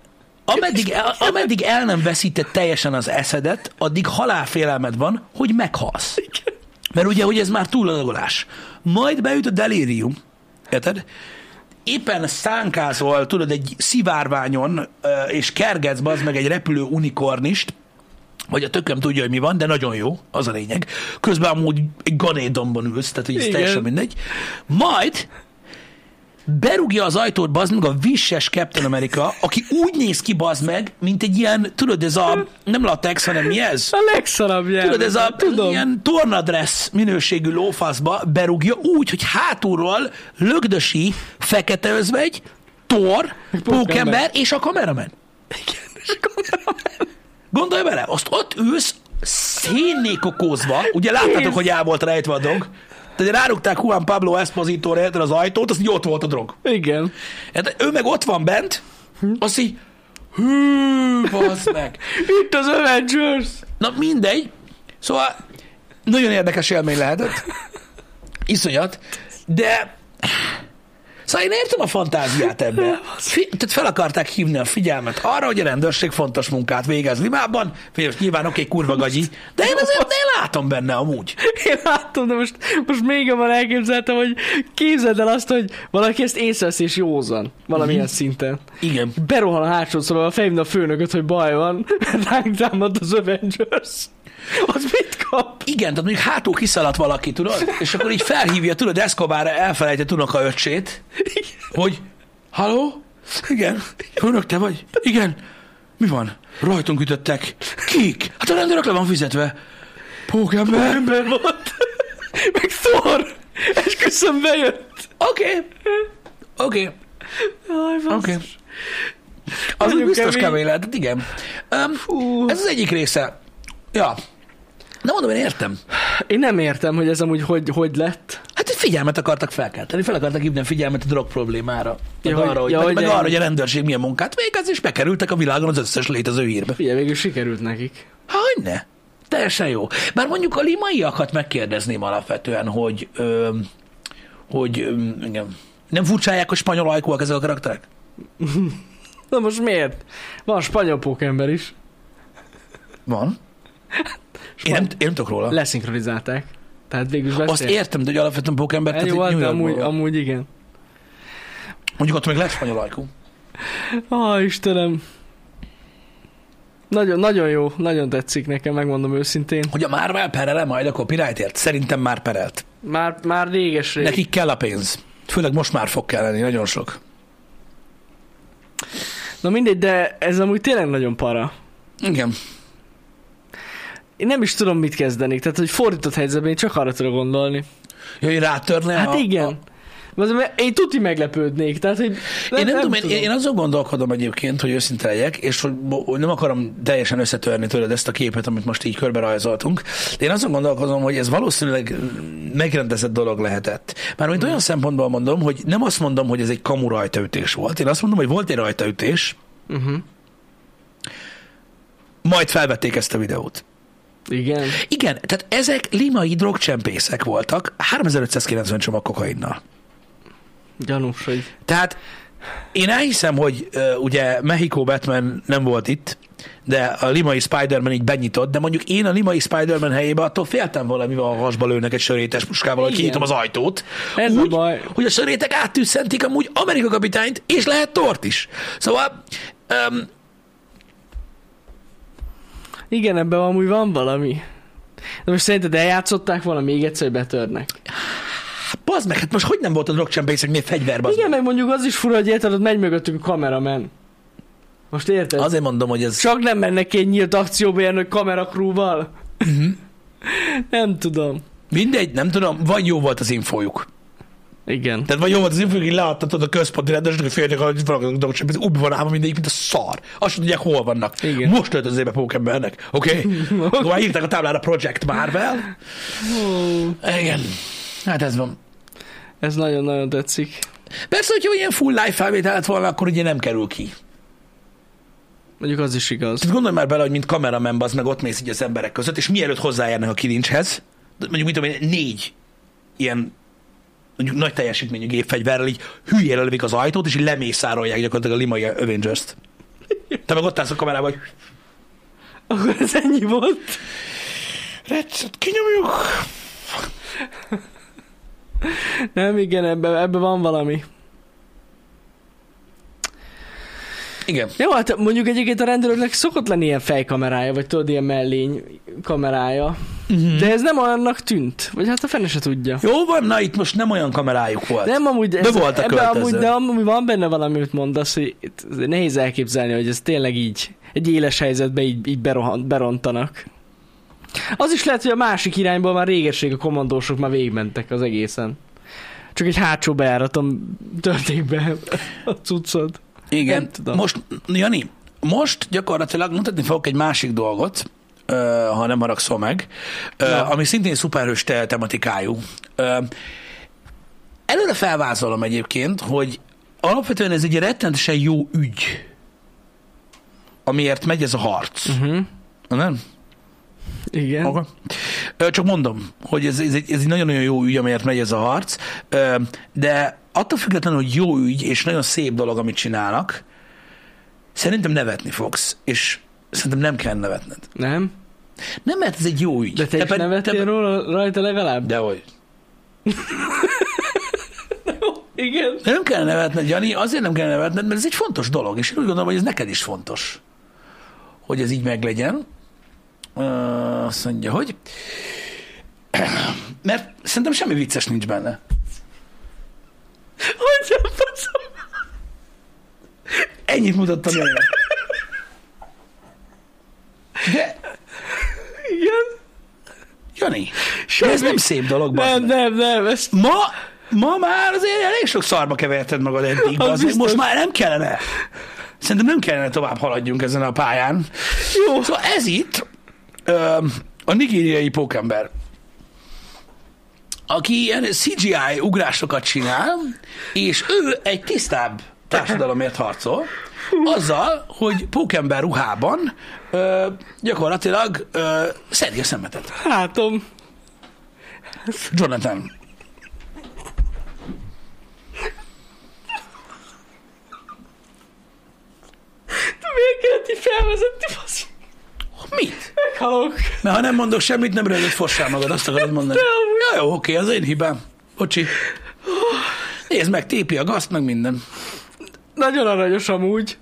Speaker 1: ameddig ameddig el nem veszíted teljesen az eszedet, addig halálfélelmed van, hogy meghalsz. Mert ugye, hogy ez már túladagolás. Majd beüt a delírium, érted? Éppen szánkázol, tudod, egy szivárványon, és kergetsz az meg egy repülő unikornist, vagy a tököm tudja, hogy mi van, de nagyon jó, az a lényeg. Közben amúgy egy ganédomban ülsz, tehát
Speaker 2: Igen.
Speaker 1: teljesen mindegy. Majd berúgja az ajtót, bazd meg a visses Captain America, aki úgy néz ki, bazd meg, mint egy ilyen, tudod, ez a, nem latex, hanem mi ez?
Speaker 2: A legszarabb nyelv.
Speaker 1: Tudod, ez a
Speaker 2: Tudom.
Speaker 1: ilyen tornadress minőségű lófaszba berúgja úgy, hogy hátulról lögdösi fekete özvegy, Thor, pókember és a kameramen. Gondolj bele, azt ott ülsz, szénné kokózva, ugye láttátok, hogy el volt rejtve a drog, tehát rárugták Juan Pablo Esposito az ajtót, azt így ott volt a drog.
Speaker 2: Igen.
Speaker 1: Hát ő meg ott van bent, azt így, hű, bazd meg.
Speaker 2: Itt az Avengers.
Speaker 1: Na mindegy. Szóval nagyon érdekes élmény lehetett. Iszonyat. De Szóval én értem a fantáziát ebbe. Fi- tehát fel akarták hívni a figyelmet arra, hogy a rendőrség fontos munkát végez Limában. Figyelj, nyilván oké, kurva gagyi, de én azért én látom benne amúgy.
Speaker 2: Én látom, de most, most még jobban elképzeltem, hogy képzeld el azt, hogy valaki ezt észrevesz és józan. Valamilyen
Speaker 1: Mhm.
Speaker 2: szinten.
Speaker 1: Igen.
Speaker 2: Berohan a hátsó szobába, felhívna a főnököt, hogy baj van, ránk támad az Avengers. Az mit kap?
Speaker 1: Igen, tehát mondjuk hátul kiszaladt valaki, tudod? És akkor így felhívja, tudod, Escobar elfelejtett unoka öcsét, hogy halló? Igen. Főnök, te vagy? Igen. Mi van? Rajtunk ütöttek. Kik? Hát a rendőrök le van fizetve. Pókember.
Speaker 2: Ember volt. Meg Thor. Esküszöm bejött.
Speaker 1: Oké. Oké. Oké. Az úgy
Speaker 2: Nagyon
Speaker 1: biztos
Speaker 2: kemény.
Speaker 1: kemény lehetett, igen. Um, ez az egyik része. Ja. De mondom, én értem.
Speaker 2: Én nem értem, hogy ez amúgy hogy, hogy lett.
Speaker 1: Hát egy figyelmet akartak felkelteni, fel akartak hívni a figyelmet a drog problémára.
Speaker 2: Ja,
Speaker 1: Ja,
Speaker 2: hogy-
Speaker 1: arra, hogy,
Speaker 2: ja,
Speaker 1: meg,
Speaker 2: hogy
Speaker 1: meg arra, hogy a rendőrség milyen munkát végez, és bekerültek a világon az összes létező hírbe.
Speaker 2: Figyelj, végül sikerült nekik.
Speaker 1: Hogy ne? Teljesen jó. Bár mondjuk a limaiakat megkérdezném alapvetően, hogy, ö, hogy ö, igen, nem furcsálják, hogy spanyol ajkúak ezek a karakterek?
Speaker 2: Na most miért? Van spanyol pókember is.
Speaker 1: Van. Én nem, én nem tudok róla.
Speaker 2: Leszinkronizálták. Tehát végül is
Speaker 1: Azt értem, de hogy alapvetően pókember, tehát
Speaker 2: volt, de amúgy, amúgy igen.
Speaker 1: Mondjuk ott még lehet spanyol ajkú.
Speaker 2: Ó, Istenem. Nagyon, nagyon jó, nagyon tetszik nekem, megmondom őszintén.
Speaker 1: Hogy a Marvel perele majd a copyrightért? Szerintem már perelt.
Speaker 2: Már, már réges rég.
Speaker 1: Nekik kell a pénz. Főleg most már fog kelleni, nagyon sok.
Speaker 2: Na mindegy, de ez amúgy tényleg nagyon para.
Speaker 1: Igen.
Speaker 2: Én nem is tudom, mit kezdeni. Tehát, hogy fordított helyzetben én csak arra tudok gondolni.
Speaker 1: Jöjj rátörne
Speaker 2: Hát
Speaker 1: a,
Speaker 2: igen.
Speaker 1: A,
Speaker 2: mert Én tuti meglepődnék, tehát, hogy
Speaker 1: én nem, tudom, én, én azon gondolkodom egyébként, hogy őszinte legyek, és hogy, hogy nem akarom teljesen összetörni tőled ezt a képet, amit most így körbe rajzoltunk. De én azon gondolkozom, hogy ez valószínűleg megrendezett dolog lehetett. Mármint olyan szempontból mondom, hogy nem azt mondom, hogy ez egy kamu rajtaütés volt. Én azt mondom, hogy volt egy rajtaütés,
Speaker 2: Uh-huh.
Speaker 1: majd felvették ezt a videót.
Speaker 2: Igen.
Speaker 1: Igen, tehát ezek limai drogcsempészek voltak 3590 csomag kokainnal.
Speaker 2: Gyanús, hogy...
Speaker 1: Tehát én elhiszem, hogy uh, ugye Mexico Batman nem volt itt, de a limai Spider-Man így benyitott, de mondjuk én a limai Spider-Man helyébe attól féltem valamivel a hasba lőnek egy sörétes puskával, hogy kinyitom az ajtót.
Speaker 2: Ez a
Speaker 1: úgy,
Speaker 2: baj.
Speaker 1: hogy a sörétek áttűszentik amúgy Amerika kapitányt, és lehet tort is. Szóval um,
Speaker 2: Igen, ebben amúgy van valami. De most szerinted eljátszották volna még egyszer, hogy betörnek?
Speaker 1: bazd meg, hát most hogy nem volt a drogcsempészeknél fegyver, bazd
Speaker 2: Igen,
Speaker 1: meg?
Speaker 2: meg mondjuk az is fura, hogy érted, ott megy mögöttük a kameramen. Most érted? Az...
Speaker 1: Azért mondom, hogy ez...
Speaker 2: Csak nem mennek egy nyílt akcióba ilyen hogy kamerakrúval.
Speaker 1: Mhm.
Speaker 2: nem tudom.
Speaker 1: Mindegy, nem tudom, vagy jó volt az infójuk.
Speaker 2: Igen.
Speaker 1: Tehát vagy jó volt az infójuk, hogy leadtatod a központi rendőrösnek, hogy félnek, hogy valaki drogcsempészek, úgy van állva mindegyik, mint a szar. Azt tudják, hol vannak.
Speaker 2: Igen.
Speaker 1: Most ölt az ébe pókembernek, oké? Okay? Már írták a táblára Project Marvel.
Speaker 2: Ó,
Speaker 1: Igen. Hát ez van.
Speaker 2: ez nagyon-nagyon tetszik.
Speaker 1: Persze, hogyha ilyen full live felvétel lett volna, akkor ugye nem kerül ki.
Speaker 2: Mondjuk az is igaz.
Speaker 1: Tehát gondolj már bele, hogy mint kameramen az meg ott mész így az emberek között, és mielőtt hozzájárnak a kilincshez, mondjuk mit tudom én, négy ilyen mondjuk nagy teljesítményű gépfegyverrel így hülyére lövik az ajtót, és így lemészárolják gyakorlatilag a limai Avengers-t. Te meg ott állsz a kamerában, hogy
Speaker 2: Akkor ez ennyi volt.
Speaker 1: Recset, kinyomjuk!
Speaker 2: Nem, igen, ebben ebbe van valami.
Speaker 1: Igen.
Speaker 2: Jó, hát mondjuk egyébként a rendőröknek szokott lenni ilyen fejkamerája, vagy tudod, ilyen mellény kamerája.
Speaker 1: Uh-huh.
Speaker 2: De ez nem olyannak tűnt. Vagy hát a fene se tudja.
Speaker 1: Jó van, na itt most nem olyan kamerájuk volt.
Speaker 2: Nem, amúgy, ez,
Speaker 1: voltak
Speaker 2: ebbe amúgy, de amúgy van benne valami, amit mondasz, hogy nehéz elképzelni, hogy ez tényleg így, egy éles helyzetbe így, így berohan, berontanak. Az is lehet, hogy a másik irányból már régeség a kommandósok már végigmentek az egészen. Csak egy hátsó bejáraton törték be a cuccot.
Speaker 1: Igen.
Speaker 2: Nem tudom.
Speaker 1: Most, Jani, most gyakorlatilag mutatni fogok egy másik dolgot, ha nem haragszol meg,
Speaker 2: Na.
Speaker 1: ami szintén szuperhős te- tematikájú. Előre felvázolom egyébként, hogy alapvetően ez egy rettenetesen jó ügy, amiért megy ez a harc.
Speaker 2: Uh-huh.
Speaker 1: Nem?
Speaker 2: Igen.
Speaker 1: Okay. Csak mondom, hogy ez, ez, egy, ez egy nagyon-nagyon jó ügy, amiért megy ez a harc, de attól függetlenül, hogy jó ügy, és nagyon szép dolog, amit csinálnak, szerintem nevetni fogsz, és szerintem nem kell nevetned.
Speaker 2: Nem?
Speaker 1: Nem, mert ez egy jó ügy.
Speaker 2: De te, is
Speaker 1: ped-
Speaker 2: nevettél róla rajta legalább?
Speaker 1: De hogy?
Speaker 2: Igen.
Speaker 1: De nem kell nevetned, Jani, azért nem kell nevetned, mert ez egy fontos dolog, és én úgy gondolom, hogy ez neked is fontos, hogy ez így meglegyen. Azt mondja, hogy mert szerintem semmi vicces nincs benne.
Speaker 2: Hogy faszom?
Speaker 1: Ennyit mutattam el. De,
Speaker 2: Igen.
Speaker 1: Jani,
Speaker 2: Semmi.
Speaker 1: ez nem szép dolog,
Speaker 2: Nem, nem, nem, ezt
Speaker 1: Ma, ma már azért elég sok szarba keverted magad eddig,
Speaker 2: Az biztos.
Speaker 1: most már nem kellene. Szerintem nem kellene tovább haladjunk ezen a pályán.
Speaker 2: jó.
Speaker 1: Szóval ez itt a nigériai pókember, aki ilyen CGI ugrásokat csinál, és ő egy tisztább társadalomért harcol, azzal, hogy pókember ruhában ö, gyakorlatilag ö, szedi a szemetet.
Speaker 2: Hátom.
Speaker 1: Jonathan.
Speaker 2: Miért kellett így felvezetni, faszom?
Speaker 1: Mit?
Speaker 2: Meghalok.
Speaker 1: Mert ha nem mondok semmit, nem rögött fossál magad, azt akarod mondani. Ja, jó, oké, az én hibám. Bocsi. Nézd meg, tépi a gazt, meg minden.
Speaker 2: Nagyon aranyos amúgy.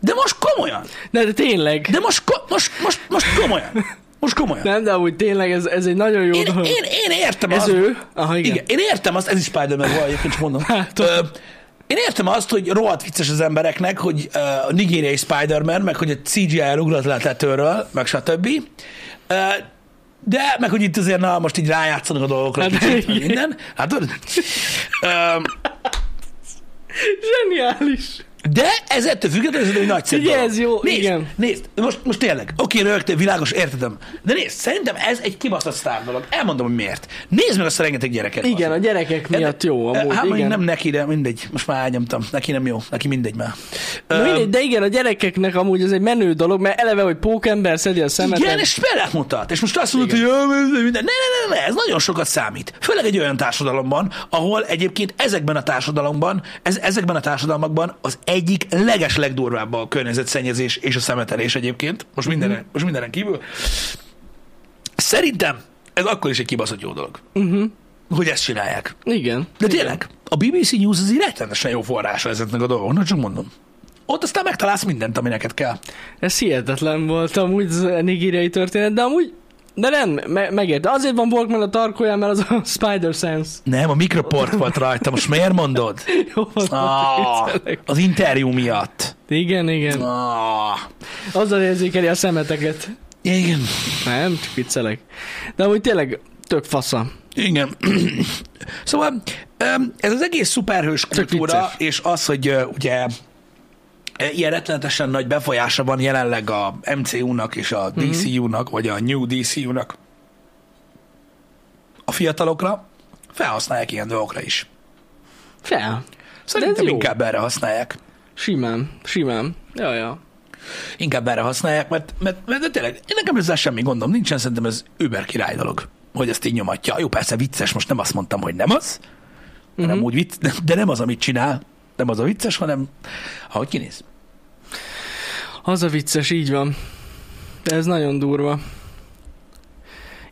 Speaker 1: De most komolyan.
Speaker 2: Ne, de tényleg.
Speaker 1: De most, ko- most, most, most komolyan. Most komolyan.
Speaker 2: Nem, de amúgy tényleg ez, ez egy nagyon jó
Speaker 1: Én,
Speaker 2: dolog.
Speaker 1: én, én értem
Speaker 2: Ez
Speaker 1: azt.
Speaker 2: ő? Aha, igen.
Speaker 1: Igen, én értem azt, ez is Spider-Man volt, egyébként csak mondom.
Speaker 2: Hát,
Speaker 1: Ö, én értem azt, hogy rohadt vicces az embereknek, hogy ö, a nigériai Spider-Man, meg hogy a CGI elugrat le tetőről, meg stb. Ö, de, meg hogy itt azért, na, most így rájátszanak a dolgokra
Speaker 2: Hát,
Speaker 1: kicsit, minden. Hát tudod? Ö,
Speaker 2: Zseniális.
Speaker 1: De ez ettől függetlenül ez egy nagyszerű
Speaker 2: Ugye, ez jó,
Speaker 1: nézd,
Speaker 2: igen.
Speaker 1: Nézd, most, most tényleg, oké, rögtön, világos, értetem. De nézd, szerintem ez egy kibaszott sztár dolog. Elmondom, hogy miért. Nézd meg azt a rengeteg gyereket.
Speaker 2: Igen, a
Speaker 1: bazd.
Speaker 2: gyerekek miatt jó amúgy.
Speaker 1: Hát
Speaker 2: igen.
Speaker 1: nem neki, de mindegy. Most már elnyomtam. Neki nem jó. Neki mindegy már.
Speaker 2: Na, mindegy, de igen, a gyerekeknek amúgy ez egy menő dolog, mert eleve, hogy pókember szedi a szemetet.
Speaker 1: igen, és pelet mutat. És most azt mondod, hogy jó, minden. Ne, ne, ne, ne, ez nagyon sokat számít. Főleg egy olyan társadalomban, ahol egyébként ezekben a társadalomban, ez, ezekben a társadalmakban az egyik leges legdurvább a környezetszennyezés és a szemetelés egyébként. Most
Speaker 2: Mhm.
Speaker 1: mindenen, most mindenen kívül. Szerintem ez akkor is egy kibaszott jó dolog,
Speaker 2: Uh-huh.
Speaker 1: hogy ezt csinálják.
Speaker 2: Igen.
Speaker 1: De
Speaker 2: igen.
Speaker 1: tényleg, a BBC News az egy rettenetesen jó forrása ezeknek a dolgoknak, csak mondom. Ott aztán megtalálsz mindent, ami neked kell.
Speaker 2: Ez hihetetlen volt amúgy ez a nigériai történet, de amúgy de nem, me- megért. Azért van Walkman a tarkóján, mert az a Spider Sense.
Speaker 1: Nem, a mikroport volt rajta, most miért mondod?
Speaker 2: Jó, van,
Speaker 1: Ah, az interjú miatt.
Speaker 2: Igen, igen.
Speaker 1: Ah,
Speaker 2: Azzal érzékeli a szemeteket.
Speaker 1: igen,
Speaker 2: Nem, csak viccelek. De amúgy tényleg tök fasza.
Speaker 1: igen. Szóval ez az egész szuperhős kultúra, és az, hogy ugye ilyen rettenetesen nagy befolyása van jelenleg a MCU-nak és a DCU-nak, vagy a New DCU-nak a fiatalokra, felhasználják ilyen dolgokra is.
Speaker 2: Fel.
Speaker 1: Szerintem inkább erre használják.
Speaker 2: Simán, simán. Ja, ja.
Speaker 1: Inkább erre használják, mert, mert, mert de tényleg, én nekem ezzel semmi gondom nincsen, szerintem ez über király dolog, hogy ezt így nyomatja. Jó, persze vicces, most nem azt mondtam, hogy nem az, uh-huh. hanem úgy vicc, de nem az, amit csinál, nem az a vicces, hanem ahogy kinéz.
Speaker 2: Az a vicces, így van. De ez nagyon durva.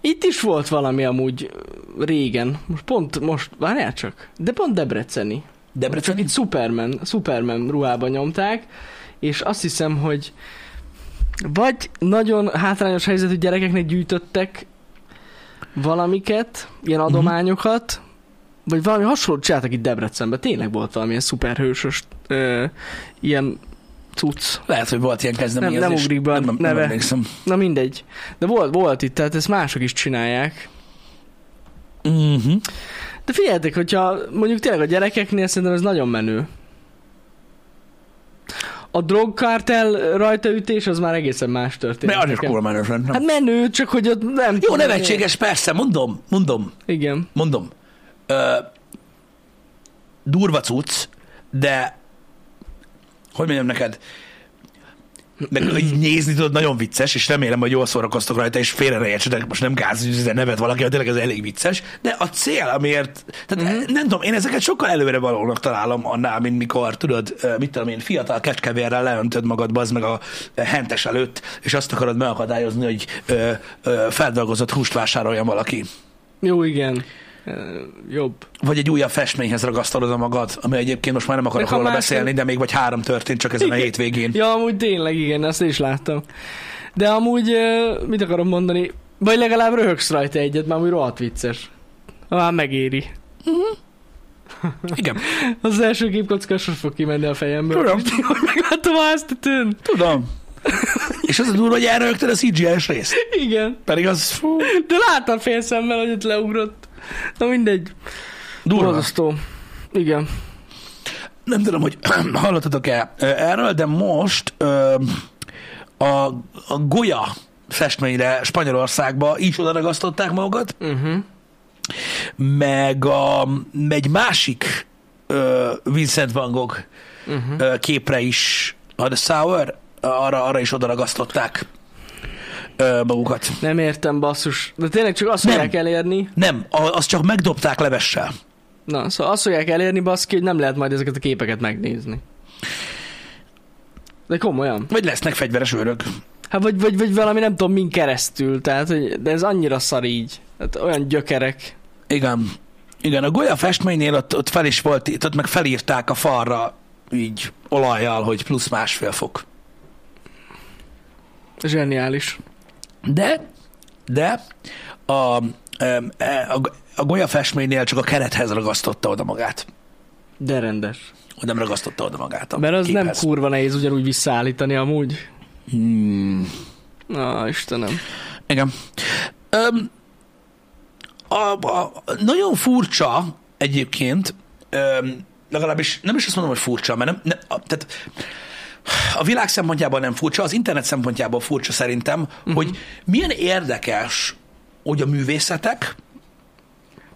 Speaker 2: Itt is volt valami amúgy régen. Most pont, most, várjál csak. De pont Debreceni.
Speaker 1: Debrecen
Speaker 2: Itt Superman, Superman ruhában nyomták, és azt hiszem, hogy vagy nagyon hátrányos helyzetű gyerekeknek gyűjtöttek valamiket, ilyen
Speaker 1: Mhm.
Speaker 2: adományokat, vagy valami hasonlót csináltak itt Debrecenben. Tényleg volt valamilyen szuperhősös ö, ilyen cucc.
Speaker 1: lehet, hogy volt ilyen kezdeményezés.
Speaker 2: Nem- nem ugrik be a
Speaker 1: nem,
Speaker 2: neve.
Speaker 1: nem emlékszem.
Speaker 2: Na mindegy. De volt, volt itt, tehát ezt mások is csinálják.
Speaker 1: Uh-huh.
Speaker 2: De figyeljetek, hogyha mondjuk tényleg a gyerekeknél szerintem ez nagyon menő. A drogkártel rajtaütés az már egészen más történet.
Speaker 1: Mert az is kurva menő.
Speaker 2: Hát menő, csak hogy ott nem
Speaker 1: Jó, nevetséges, persze, mondom, mondom,
Speaker 2: Igen.
Speaker 1: mondom. Ö, durva cucc, de hogy mondjam neked, meg így nézni tudod, nagyon vicces, és remélem, hogy jól szórakoztok rajta, és félre ne értsetek, most nem gáz, hogy nevet valaki, mert tényleg ez elég vicces, de a cél, amiért, tehát mm-hmm. nem tudom, én ezeket sokkal előre valónak találom annál, mint mikor, tudod, mit tudom én, fiatal kecskevérrel leöntöd magad, bazd meg a hentes előtt, és azt akarod megakadályozni, hogy ö, ö, feldolgozott húst vásároljon valaki.
Speaker 2: Jó, igen. Jobb.
Speaker 1: Vagy egy újabb festményhez ragasztod a magad, ami egyébként most már nem akarok róla beszélni, de még vagy három történt csak ezen a
Speaker 2: Igen.
Speaker 1: hétvégén.
Speaker 2: Ja, amúgy tényleg, igen, azt is láttam. De amúgy, mit akarom mondani, vagy legalább röhögsz rajta egyet, már amúgy rohadt vicces. Már megéri.
Speaker 1: Igen.
Speaker 2: Az, első képkocka sosem fog kimenni a fejemből.
Speaker 1: Tudom.
Speaker 2: Hogy megláttam a háztetőn.
Speaker 1: Tudom. És az a durva, hogy elrögtön a CGI-s részt.
Speaker 2: Igen.
Speaker 1: Pedig az fú,
Speaker 2: De láttam fél szemmel, hogy ott leugrott. Na mindegy.
Speaker 1: durva.
Speaker 2: Borzasztó. Igen.
Speaker 1: Nem tudom, hogy hallottatok-e erről, de most ö, a, a Goya festményre Spanyolországba is oda ragasztották magukat,
Speaker 2: Uh-huh.
Speaker 1: meg a, egy másik ö, Vincent van Gogh
Speaker 2: Uh-huh.
Speaker 1: képre is, a The Sour, arra, arra is oda ragasztották ö, magukat.
Speaker 2: Nem értem, basszus. De tényleg csak azt
Speaker 1: Nem.
Speaker 2: fogják elérni.
Speaker 1: Nem, azt csak megdobták levessel.
Speaker 2: Na, szóval azt fogják elérni, baszki, hogy nem lehet majd ezeket a képeket megnézni. De komolyan.
Speaker 1: Vagy lesznek fegyveres őrök.
Speaker 2: Hát vagy, vagy, vagy valami nem tudom min keresztül, tehát, hogy, de ez annyira szar így. Hát olyan gyökerek.
Speaker 1: Igen. Igen, a Goya festménynél ott, ott fel is volt, ott meg felírták a falra így olajjal, hogy plusz másfél fok.
Speaker 2: Zseniális.
Speaker 1: De, de a, e, a, a Goya festménynél csak a kerethez ragasztotta oda magát.
Speaker 2: De rendes.
Speaker 1: Hogy nem ragasztotta oda magát a
Speaker 2: Mert az nem
Speaker 1: képhez.
Speaker 2: kurva nehéz ugyanúgy visszaállítani amúgy.
Speaker 1: Hmm.
Speaker 2: Na, Istenem.
Speaker 1: Igen. Öm, a, a, nagyon furcsa egyébként, öm, legalábbis nem is azt mondom, hogy furcsa, mert nem, nem a, tehát a világ szempontjából nem furcsa, az internet szempontjából furcsa szerintem, uh-huh. hogy milyen érdekes, hogy a művészetek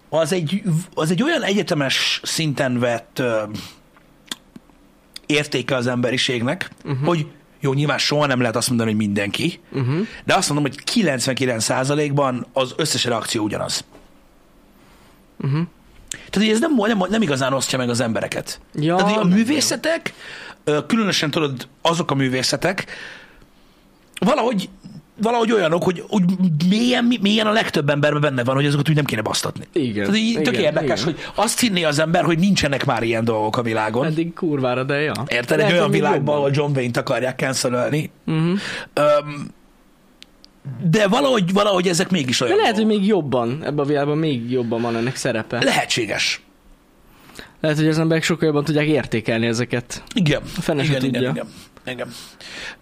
Speaker 1: az egy, az egy olyan egyetemes szinten vett ö, értéke az emberiségnek, uh-huh. hogy jó, nyilván soha nem lehet azt mondani, hogy mindenki,
Speaker 2: Uh-huh.
Speaker 1: de azt mondom, hogy 99%-ban az összes reakció ugyanaz.
Speaker 2: Uh-huh.
Speaker 1: Tehát, hogy ez nem, nem, nem igazán osztja meg az embereket.
Speaker 2: Ja,
Speaker 1: Tehát, hogy a művészetek, ö, különösen tudod, azok a művészetek, valahogy, valahogy olyanok, hogy úgy mélyen, mélyen a legtöbb emberben benne van, hogy azokat úgy nem kéne basztatni.
Speaker 2: Igen.
Speaker 1: Tehát így tök
Speaker 2: igen,
Speaker 1: érdekes,
Speaker 2: igen.
Speaker 1: hogy azt hinné az ember, hogy nincsenek már ilyen dolgok a világon.
Speaker 2: Eddig kurvára, de ja.
Speaker 1: Érted? Egy olyan
Speaker 2: hogy
Speaker 1: világban, ahol John Wayne-t akarják cancelölni.
Speaker 2: Uh-huh.
Speaker 1: Öm, de valahogy, valahogy ezek mégis olyan
Speaker 2: De lehet, hogy
Speaker 1: dolgok.
Speaker 2: még jobban, ebben a világban még jobban van ennek szerepe.
Speaker 1: Lehetséges.
Speaker 2: Lehet, hogy az emberek sokkal jobban tudják értékelni ezeket.
Speaker 1: Igen.
Speaker 2: fene se
Speaker 1: igen, igen,
Speaker 2: tudja.
Speaker 1: igen,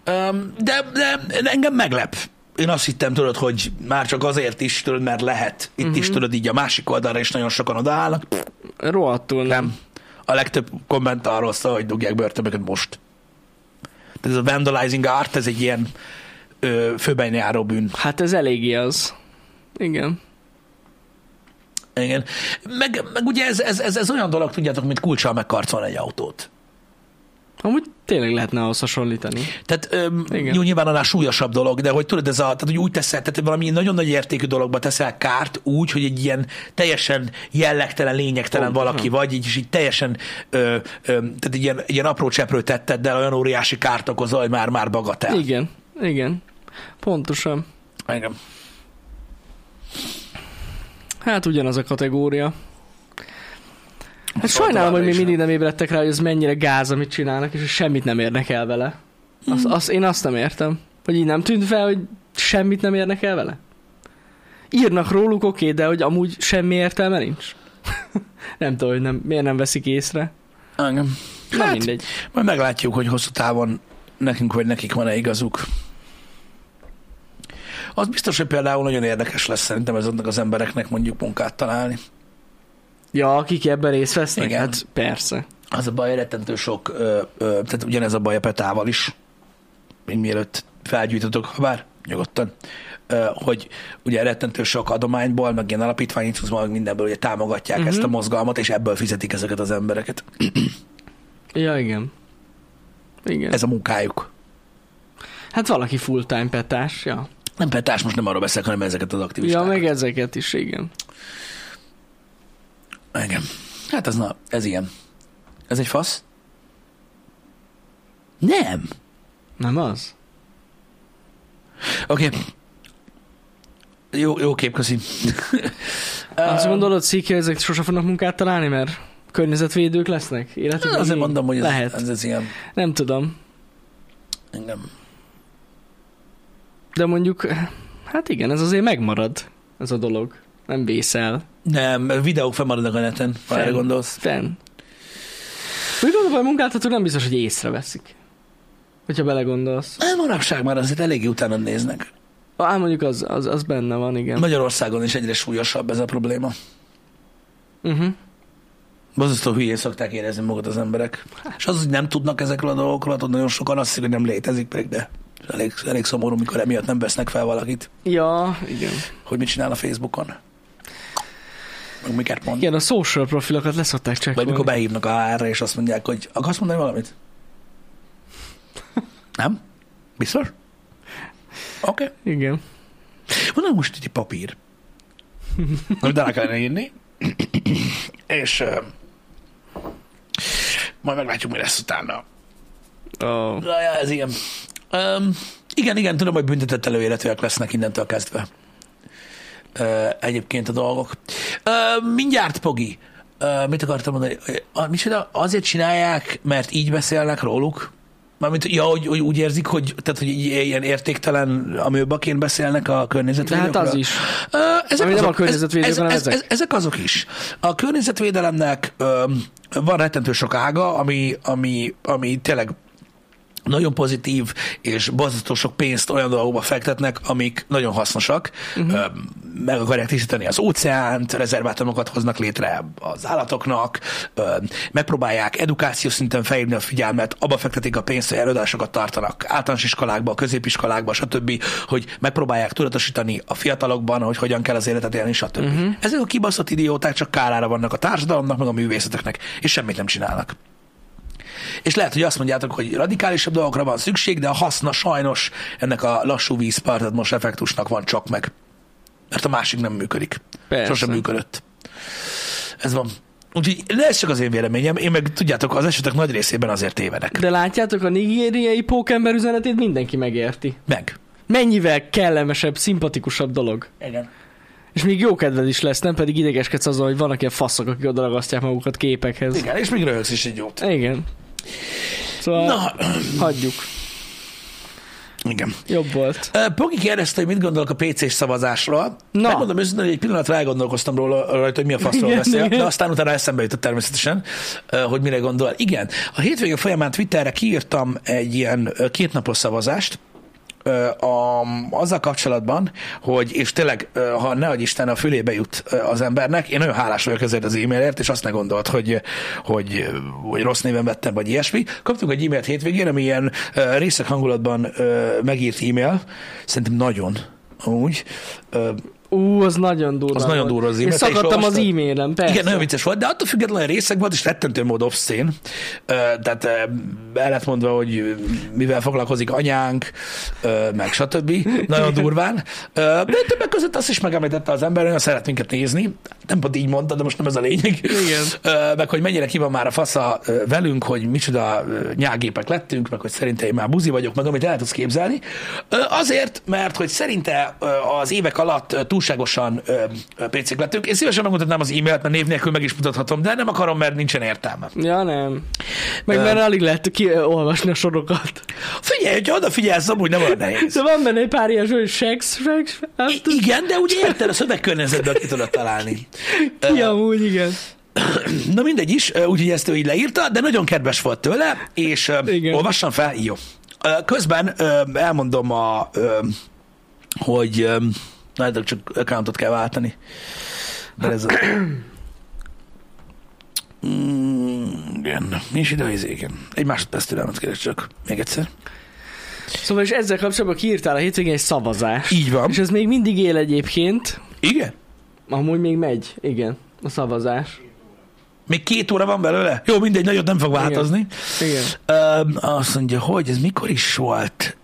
Speaker 1: igen. Um, de, de engem meglep. Én azt hittem, tudod, hogy már csak azért is, tudod, mert lehet. Itt uh-huh. is, tudod, így a másik oldalra is nagyon sokan odaállnak.
Speaker 2: Rohadtul nem.
Speaker 1: Nem. A legtöbb komment arról szól, hogy dugják börtönöket most. Tehát ez a vandalizing art, ez egy ilyen ö, főben járó bűn.
Speaker 2: Hát ez eléggé az. Igen.
Speaker 1: Igen. Meg, meg ugye ez, ez, ez, ez olyan dolog, tudjátok, mint kulcsal megkarcolni egy autót.
Speaker 2: Amúgy tényleg lehetne ahhoz hasonlítani.
Speaker 1: Tehát öm,
Speaker 2: Igen.
Speaker 1: jó, nyilván annál súlyosabb dolog, de hogy tudod, ez a, tehát, hogy úgy teszel, tehát valami nagyon nagy értékű dologba teszel kárt úgy, hogy egy ilyen teljesen jellegtelen, lényegtelen
Speaker 2: Pontosan.
Speaker 1: valaki vagy, így, és így teljesen, ö, ö, tehát egy ilyen, egy ilyen apró cseprő tetted, de olyan óriási kárt okozol, hogy már-már bagatel.
Speaker 2: Igen, igen. Pontosan.
Speaker 1: Engem.
Speaker 2: Hát ugyanaz a kategória. Hát
Speaker 1: Szóval
Speaker 2: sajnálom, hogy
Speaker 1: is
Speaker 2: mindig nem ébredtek rá, hogy ez mennyire gáz, amit csinálnak, és semmit nem érnek el vele.
Speaker 1: Hmm.
Speaker 2: azt, én azt nem értem. Hogy így nem tűnt fel, hogy semmit nem érnek el vele? Írnak róluk, oké, de hogy amúgy semmi értelme nincs. nem tudom, hogy nem, miért nem veszik észre.
Speaker 1: Engem.
Speaker 2: Na
Speaker 1: Hát,
Speaker 2: mindegy.
Speaker 1: Majd meglátjuk, hogy hosszú távon nekünk vagy nekik van-e igazuk. Az biztos, hogy például nagyon érdekes lesz szerintem ezeknek az embereknek mondjuk munkát találni.
Speaker 2: Ja, akik ebben részt vesznek?
Speaker 1: Igen.
Speaker 2: Hát persze.
Speaker 1: Az a baj, rettentő sok, ö, ö, tehát ugyanez a baj a Petával is, mielőtt felgyújtotok, ha bár nyugodtan, ö, hogy ugye rettentő sok adományból, meg ilyen alapítványítozból, meg mindenből ugye támogatják
Speaker 2: Mhm.
Speaker 1: uh-huh. ezt a mozgalmat, és ebből fizetik ezeket az embereket.
Speaker 2: Ja, igen. Igen.
Speaker 1: Ez a munkájuk.
Speaker 2: Hát valaki full-time petás, ja.
Speaker 1: Nem petás, most nem arról beszélek, hanem ezeket az
Speaker 2: Ja,
Speaker 1: aktivistákat.
Speaker 2: meg ezeket is, igen.
Speaker 1: Igen. Hát ez, na, ez ilyen. Ez egy fasz? Nem.
Speaker 2: Nem az?
Speaker 1: Oké. Okay. Jó, jó kép, köszi.
Speaker 2: Azt gondolod, Sziki, ezek sose fognak munkát találni, mert környezetvédők lesznek? Életükben
Speaker 1: Azért mondom, hogy ez,
Speaker 2: Lehet.
Speaker 1: ez, ez ilyen.
Speaker 2: Nem tudom.
Speaker 1: Engem.
Speaker 2: De mondjuk, hát igen, ez azért megmarad, ez a dolog. Nem vészel.
Speaker 1: Nem, videók fennmaradnak a neten, ha erre gondolsz.
Speaker 2: Fenn. Úgy gondolom, a munkáltató nem biztos, hogy észreveszik. Hogyha belegondolsz.
Speaker 1: Nem, manapság már azért eléggé utána néznek.
Speaker 2: Á, mondjuk az, az, az benne van, igen.
Speaker 1: Magyarországon is egyre súlyosabb ez a probléma.
Speaker 2: Uh-huh.
Speaker 1: Bozasztó hülyén szokták érezni magukat az emberek. És az, hogy nem tudnak ezekről a dolgokról, tudod, nagyon sokan azt hiszik, hogy nem létezik, pedig de elég, elég szomorú, mikor emiatt nem vesznek fel valakit,
Speaker 2: Ja, igen.
Speaker 1: hogy mit csinál a Facebookon. Meg miket mond.
Speaker 2: Igen, a social profilokat leszokták
Speaker 1: Vagy
Speaker 2: csekkolni.
Speaker 1: mikor behívnak a HR-re, és azt mondják, hogy akarsz mondani valamit? Nem? Biztos? Oké. Okay.
Speaker 2: Igen.
Speaker 1: Van most egy papír, amit alá kellene írni, és uh, majd meglátjuk, mi lesz utána.
Speaker 2: Oh.
Speaker 1: Ja, ja, ez ilyen. Um, igen, igen, tudom, hogy büntetett előéletűek lesznek innentől kezdve. Uh, egyébként a dolgok. Uh, mindjárt, Pogi. Uh, mit akartam mondani? Uh, micsoda, azért csinálják, mert így beszélnek róluk? Mármint, ja, hogy, hogy úgy érzik, hogy, tehát, hogy ilyen értéktelen amőbaként beszélnek a
Speaker 2: De
Speaker 1: környezetvédőkről?
Speaker 2: hát az is.
Speaker 1: Ö, ezek
Speaker 2: Ami nem
Speaker 1: azok,
Speaker 2: a környezetvédők,
Speaker 1: ez, ez,
Speaker 2: ezek.
Speaker 1: ez, ezek azok is. A környezetvédelemnek ö, van rettentő sok ága, ami, ami, ami tényleg nagyon pozitív, és borzasztó sok pénzt olyan dolgokba fektetnek, amik nagyon hasznosak. Uh-huh. Meg akarják tisztítani az óceánt, rezervátumokat hoznak létre az állatoknak, megpróbálják edukáció szinten felhívni a figyelmet, abba fektetik a pénzt, hogy előadásokat tartanak általános iskolákba, középiskolákba, stb., hogy megpróbálják tudatosítani a fiatalokban, hogy hogyan kell az életet élni, stb. Uh-huh. Ezek a kibaszott idióták csak kárára vannak a társadalomnak, meg a művészeteknek, és semmit nem csinálnak. És lehet, hogy azt mondjátok, hogy radikálisabb dolgokra van szükség, de a haszna sajnos ennek a lassú vízpartad most effektusnak van csak meg. Mert a másik nem működik.
Speaker 2: Persze.
Speaker 1: Sosem működött. Ez van. Úgyhogy ez csak az én véleményem. Én meg tudjátok, az esetek nagy részében azért tévedek.
Speaker 2: De látjátok, a nigériai pókember üzenetét mindenki megérti.
Speaker 1: Meg.
Speaker 2: Mennyivel kellemesebb, szimpatikusabb dolog.
Speaker 1: Igen.
Speaker 2: És még jó kedved is lesz, nem pedig idegeskedsz azon, hogy vannak ilyen faszok, akik odaragasztják magukat képekhez.
Speaker 1: Igen, és még röhögsz is egy jót.
Speaker 2: Igen. Szóval Na. Hagyjuk.
Speaker 1: igen.
Speaker 2: Jobb volt.
Speaker 1: Pogi kérdezte, hogy mit gondolok a PC-s szavazásról.
Speaker 2: Na.
Speaker 1: Megmondom őszintén, hogy egy pillanatra elgondolkoztam róla, rajta, hogy mi a faszról beszél,
Speaker 2: igen.
Speaker 1: de aztán utána eszembe jutott természetesen, hogy mire gondol. Igen, a hétvége folyamán Twitterre kiírtam egy ilyen kétnapos szavazást, a, azzal kapcsolatban, hogy, és tényleg, ha ne adj Isten, a fülébe jut az embernek, én nagyon hálás vagyok ezért az e-mailért, és azt ne gondolt, hogy, hogy, hogy rossz néven vettem, vagy ilyesmi. Kaptunk egy e-mailt hétvégén, ami ilyen részek hangulatban megírt e-mail, szerintem nagyon, amúgy, ö,
Speaker 2: Ú, az nagyon durva.
Speaker 1: Az nagyon durva az
Speaker 2: Én
Speaker 1: e-mail. Is
Speaker 2: szakadtam az e-mailem, persze.
Speaker 1: Igen, nagyon vicces volt, de attól függetlenül részek volt, és rettentő mód obszén. Tehát ö, el lett mondva, hogy mivel foglalkozik anyánk, ö, meg stb. Nagyon durván. De többek között azt is megemlítette az ember, hogy szeret minket nézni. Nem pont így mondta, de most nem ez a lényeg.
Speaker 2: Igen.
Speaker 1: Meg hogy mennyire ki van már a fasza velünk, hogy micsoda nyágépek lettünk, meg hogy szerintem én már buzi vagyok, meg amit el tudsz képzelni. Azért, mert hogy szerinte az évek alatt ö, túlságosan ö, ö, pécék lettünk. Én szívesen megmutatnám az e-mailt, mert név nélkül meg is mutathatom, de nem akarom, mert nincsen értelme.
Speaker 2: Ja, nem. Meg
Speaker 1: Ö.
Speaker 2: mert alig lehet ki olvasni a sorokat.
Speaker 1: Figyelj, hogyha odafigyelsz, amúgy nem olyan nehéz.
Speaker 2: De van benne egy pár ilyen, hogy sex, sex,
Speaker 1: I- igen, de ugye érted, a szövegkörnyezetből ki tudod találni.
Speaker 2: ki amúgy, igen.
Speaker 1: Na mindegy is, úgyhogy ezt ő így leírta, de nagyon kedves volt tőle, és
Speaker 2: Igen.
Speaker 1: olvassam fel, jó. Közben elmondom, a, hogy na, de csak accountot kell váltani. De ez a... Mm, igen, mi is ide igen. Egy másodperc türelmet kérek csak. Még egyszer.
Speaker 2: Szóval és ezzel kapcsolatban kiírtál a hétvégén egy szavazást.
Speaker 1: Így van.
Speaker 2: És ez még mindig él egyébként.
Speaker 1: Igen?
Speaker 2: Amúgy még megy, igen, a szavazás.
Speaker 1: Még két óra van belőle? Jó, mindegy, nagyot nem fog változni.
Speaker 2: Igen.
Speaker 1: Öm, azt mondja, hogy ez mikor is volt?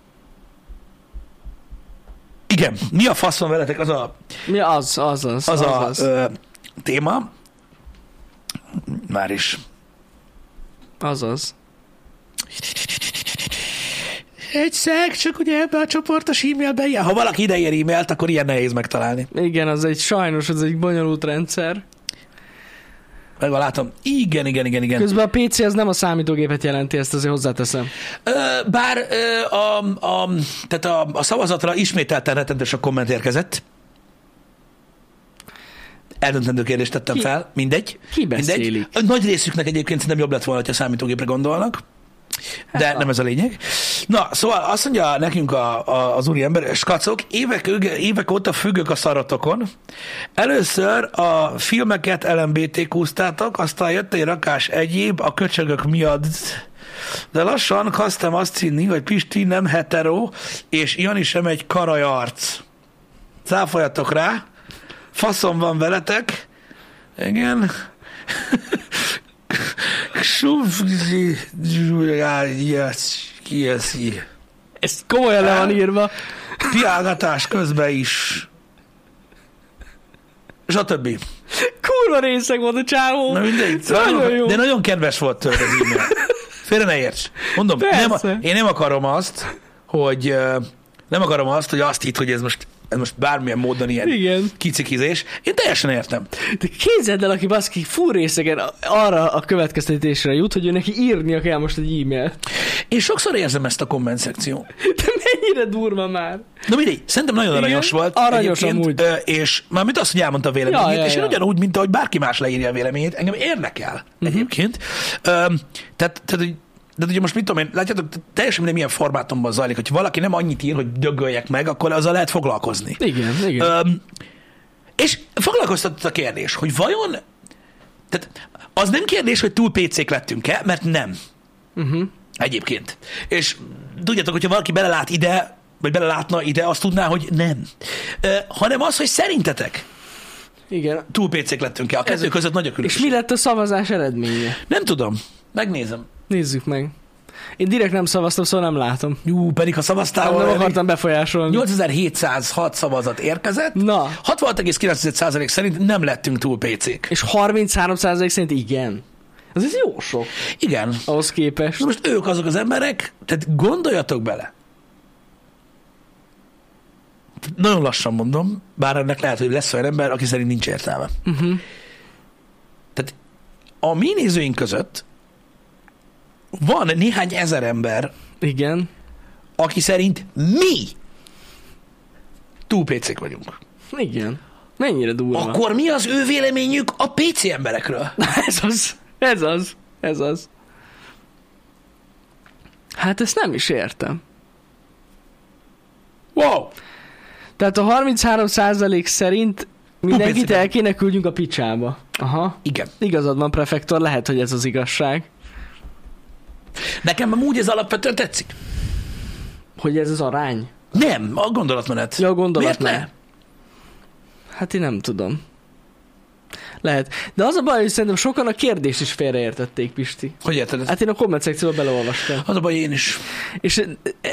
Speaker 1: Igen, mi a faszon veletek az a,
Speaker 2: Mi az, az, az,
Speaker 1: az, a
Speaker 2: az,
Speaker 1: Ö, téma? Már is.
Speaker 2: az, az.
Speaker 1: Egy szeg, csak ugye ebbe a csoportos e-mailbe ilyen. Ha valaki ideér e-mailt, akkor ilyen nehéz megtalálni.
Speaker 2: Igen, az egy sajnos, az egy bonyolult rendszer.
Speaker 1: Meg van, látom. Igen, igen, igen, igen.
Speaker 2: Közben a PC az nem a számítógépet jelenti, ezt azért hozzáteszem.
Speaker 1: Ö, bár ö, a, a, tehát a, a szavazatra ismételten rettentő sok komment érkezett. Eldöntendő kérdést tettem
Speaker 2: Ki-
Speaker 1: fel, mindegy.
Speaker 2: Ki beszélik?
Speaker 1: Mindegy. Nagy részüknek egyébként szerintem jobb lett volna, ha számítógépre gondolnak. De
Speaker 2: Hát,
Speaker 1: nem ez a lényeg. Na, szóval azt mondja nekünk a, a, az úri ember, skacok, évek, évek óta függök a szaratokon. Először a filmeket LMBTQ-ztátok, aztán jött egy rakás egyéb a köcsögök miatt. De lassan kezdtem azt hinni, hogy Pisti nem hetero, és Jani sem egy karajarc. Cáfoljatok rá, faszom van veletek. Igen. Sufzi, kieszi.
Speaker 2: Ez komolyan le van írva.
Speaker 1: Piálgatás közben is. Stb.
Speaker 2: Kurva részeg volt a csávó.
Speaker 1: Na mindegy.
Speaker 2: Nagyon jó.
Speaker 1: De nagyon kedves volt tőle az e-mail. Félre ne érts. Mondom, nem, én nem akarom azt, hogy nem akarom azt, hogy azt hitt, hogy ez most, ez most bármilyen módon ilyen
Speaker 2: Igen.
Speaker 1: kicikizés. Én teljesen értem.
Speaker 2: De képzeld el, aki baszki full részegen arra a következtetésre jut, hogy ő neki írnia kell most egy e-mail.
Speaker 1: Én sokszor érzem ezt a komment szekció.
Speaker 2: De mennyire durva már.
Speaker 1: Na mindegy, szerintem nagyon
Speaker 2: Igen,
Speaker 1: aranyos volt.
Speaker 2: aranyos amúgy.
Speaker 1: ö, És mármint azt, hogy elmondta a véleményét,
Speaker 2: Ja, ja,
Speaker 1: és én ugyanúgy, mint ahogy bárki más leírja a véleményét, engem érdekel uh-huh. egyébként. Öm, tehát, tehát, hogy de ugye most mit tudom én, látjátok, teljesen minden milyen formátumban zajlik, hogy valaki nem annyit ír, hogy dögöljek meg, akkor azzal lehet foglalkozni.
Speaker 2: Igen, igen.
Speaker 1: Öm, és foglalkoztatott a kérdés, hogy vajon, tehát az nem kérdés, hogy túl PC-k lettünk-e, mert nem.
Speaker 2: Uh-huh.
Speaker 1: Egyébként. És tudjátok, hogyha valaki belelát ide, vagy belelátna ide, azt tudná, hogy nem. Ö, hanem az, hogy szerintetek
Speaker 2: Igen.
Speaker 1: túl pécék lettünk el. A kettő
Speaker 2: Ez-
Speaker 1: között nagy a
Speaker 2: És
Speaker 1: különbség.
Speaker 2: mi lett a szavazás eredménye?
Speaker 1: Nem tudom. Megnézem.
Speaker 2: Nézzük meg. Én direkt nem szavaztam, szóval nem látom.
Speaker 1: Jú, pedig ha szavaztál
Speaker 2: Nem, nem
Speaker 1: volna,
Speaker 2: akartam befolyásolni.
Speaker 1: 8706 szavazat érkezett.
Speaker 2: Na,
Speaker 1: 66,9% szerint nem lettünk túl pécék.
Speaker 2: és 33% szerint igen. Ez, ez jó sok
Speaker 1: Igen.
Speaker 2: ahhoz képest.
Speaker 1: Na most ők azok az emberek, tehát gondoljatok bele. Nagyon lassan mondom, bár ennek lehet, hogy lesz olyan ember, aki szerint nincs értelme.
Speaker 2: Uh-huh.
Speaker 1: Tehát a mi nézőink között van néhány ezer ember,
Speaker 2: Igen.
Speaker 1: aki szerint mi túl pécék vagyunk.
Speaker 2: Igen. Mennyire durva.
Speaker 1: Akkor mi az ő véleményük a PC emberekről?
Speaker 2: Ez az. Ez az. Ez az. Hát ezt nem is értem.
Speaker 1: Wow!
Speaker 2: Tehát a 33% szerint mindenkit el kéne küldjünk a picsába. Aha.
Speaker 1: Igen.
Speaker 2: Igazad van, prefektor, lehet, hogy ez az igazság.
Speaker 1: Nekem amúgy ez alapvetően tetszik.
Speaker 2: Hogy ez az arány.
Speaker 1: Nem, a gondolatmenet.
Speaker 2: Ja, a gondolatmenet.
Speaker 1: Miért ne?
Speaker 2: Hát én nem tudom. Lehet. De az a baj, hogy szerintem sokan a kérdést is félreértették, Pisti.
Speaker 1: Hogy érted?
Speaker 2: Hát én a komment szekcióba beleolvastam.
Speaker 1: Az a baj, én is.
Speaker 2: És eh,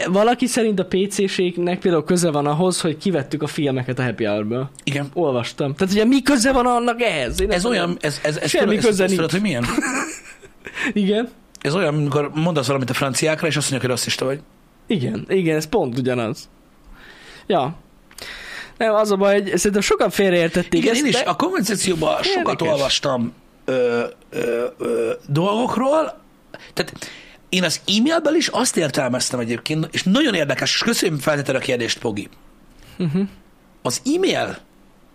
Speaker 2: valaki szerint a PC-ségnek például köze van ahhoz, hogy kivettük a filmeket a Happy Hour-ből.
Speaker 1: Igen.
Speaker 2: Olvastam. Tehát ugye mi köze van annak ehhez? Én
Speaker 1: Ez olyan, ez, ez, ez,
Speaker 2: Semmi köze
Speaker 1: ez, ez,
Speaker 2: nincs.
Speaker 1: tudod, hogy milyen?
Speaker 2: tudom. Igen.
Speaker 1: Ez olyan, amikor mondasz valamit a franciákra, és azt mondják, hogy rasszista vagy.
Speaker 2: Igen, igen, ez pont ugyanaz. Ja. Nem, az a baj, hogy szerintem sokan félreértették
Speaker 1: Igen,
Speaker 2: ezt,
Speaker 1: én is
Speaker 2: de...
Speaker 1: a komment szekcióban sokat olvastam ö, ö, ö, dolgokról. Tehát én az e-mailből is azt értelmeztem egyébként, és nagyon érdekes, és köszönöm feltétlenül a kérdést, Pogi.
Speaker 2: Uh-huh.
Speaker 1: Az e-mail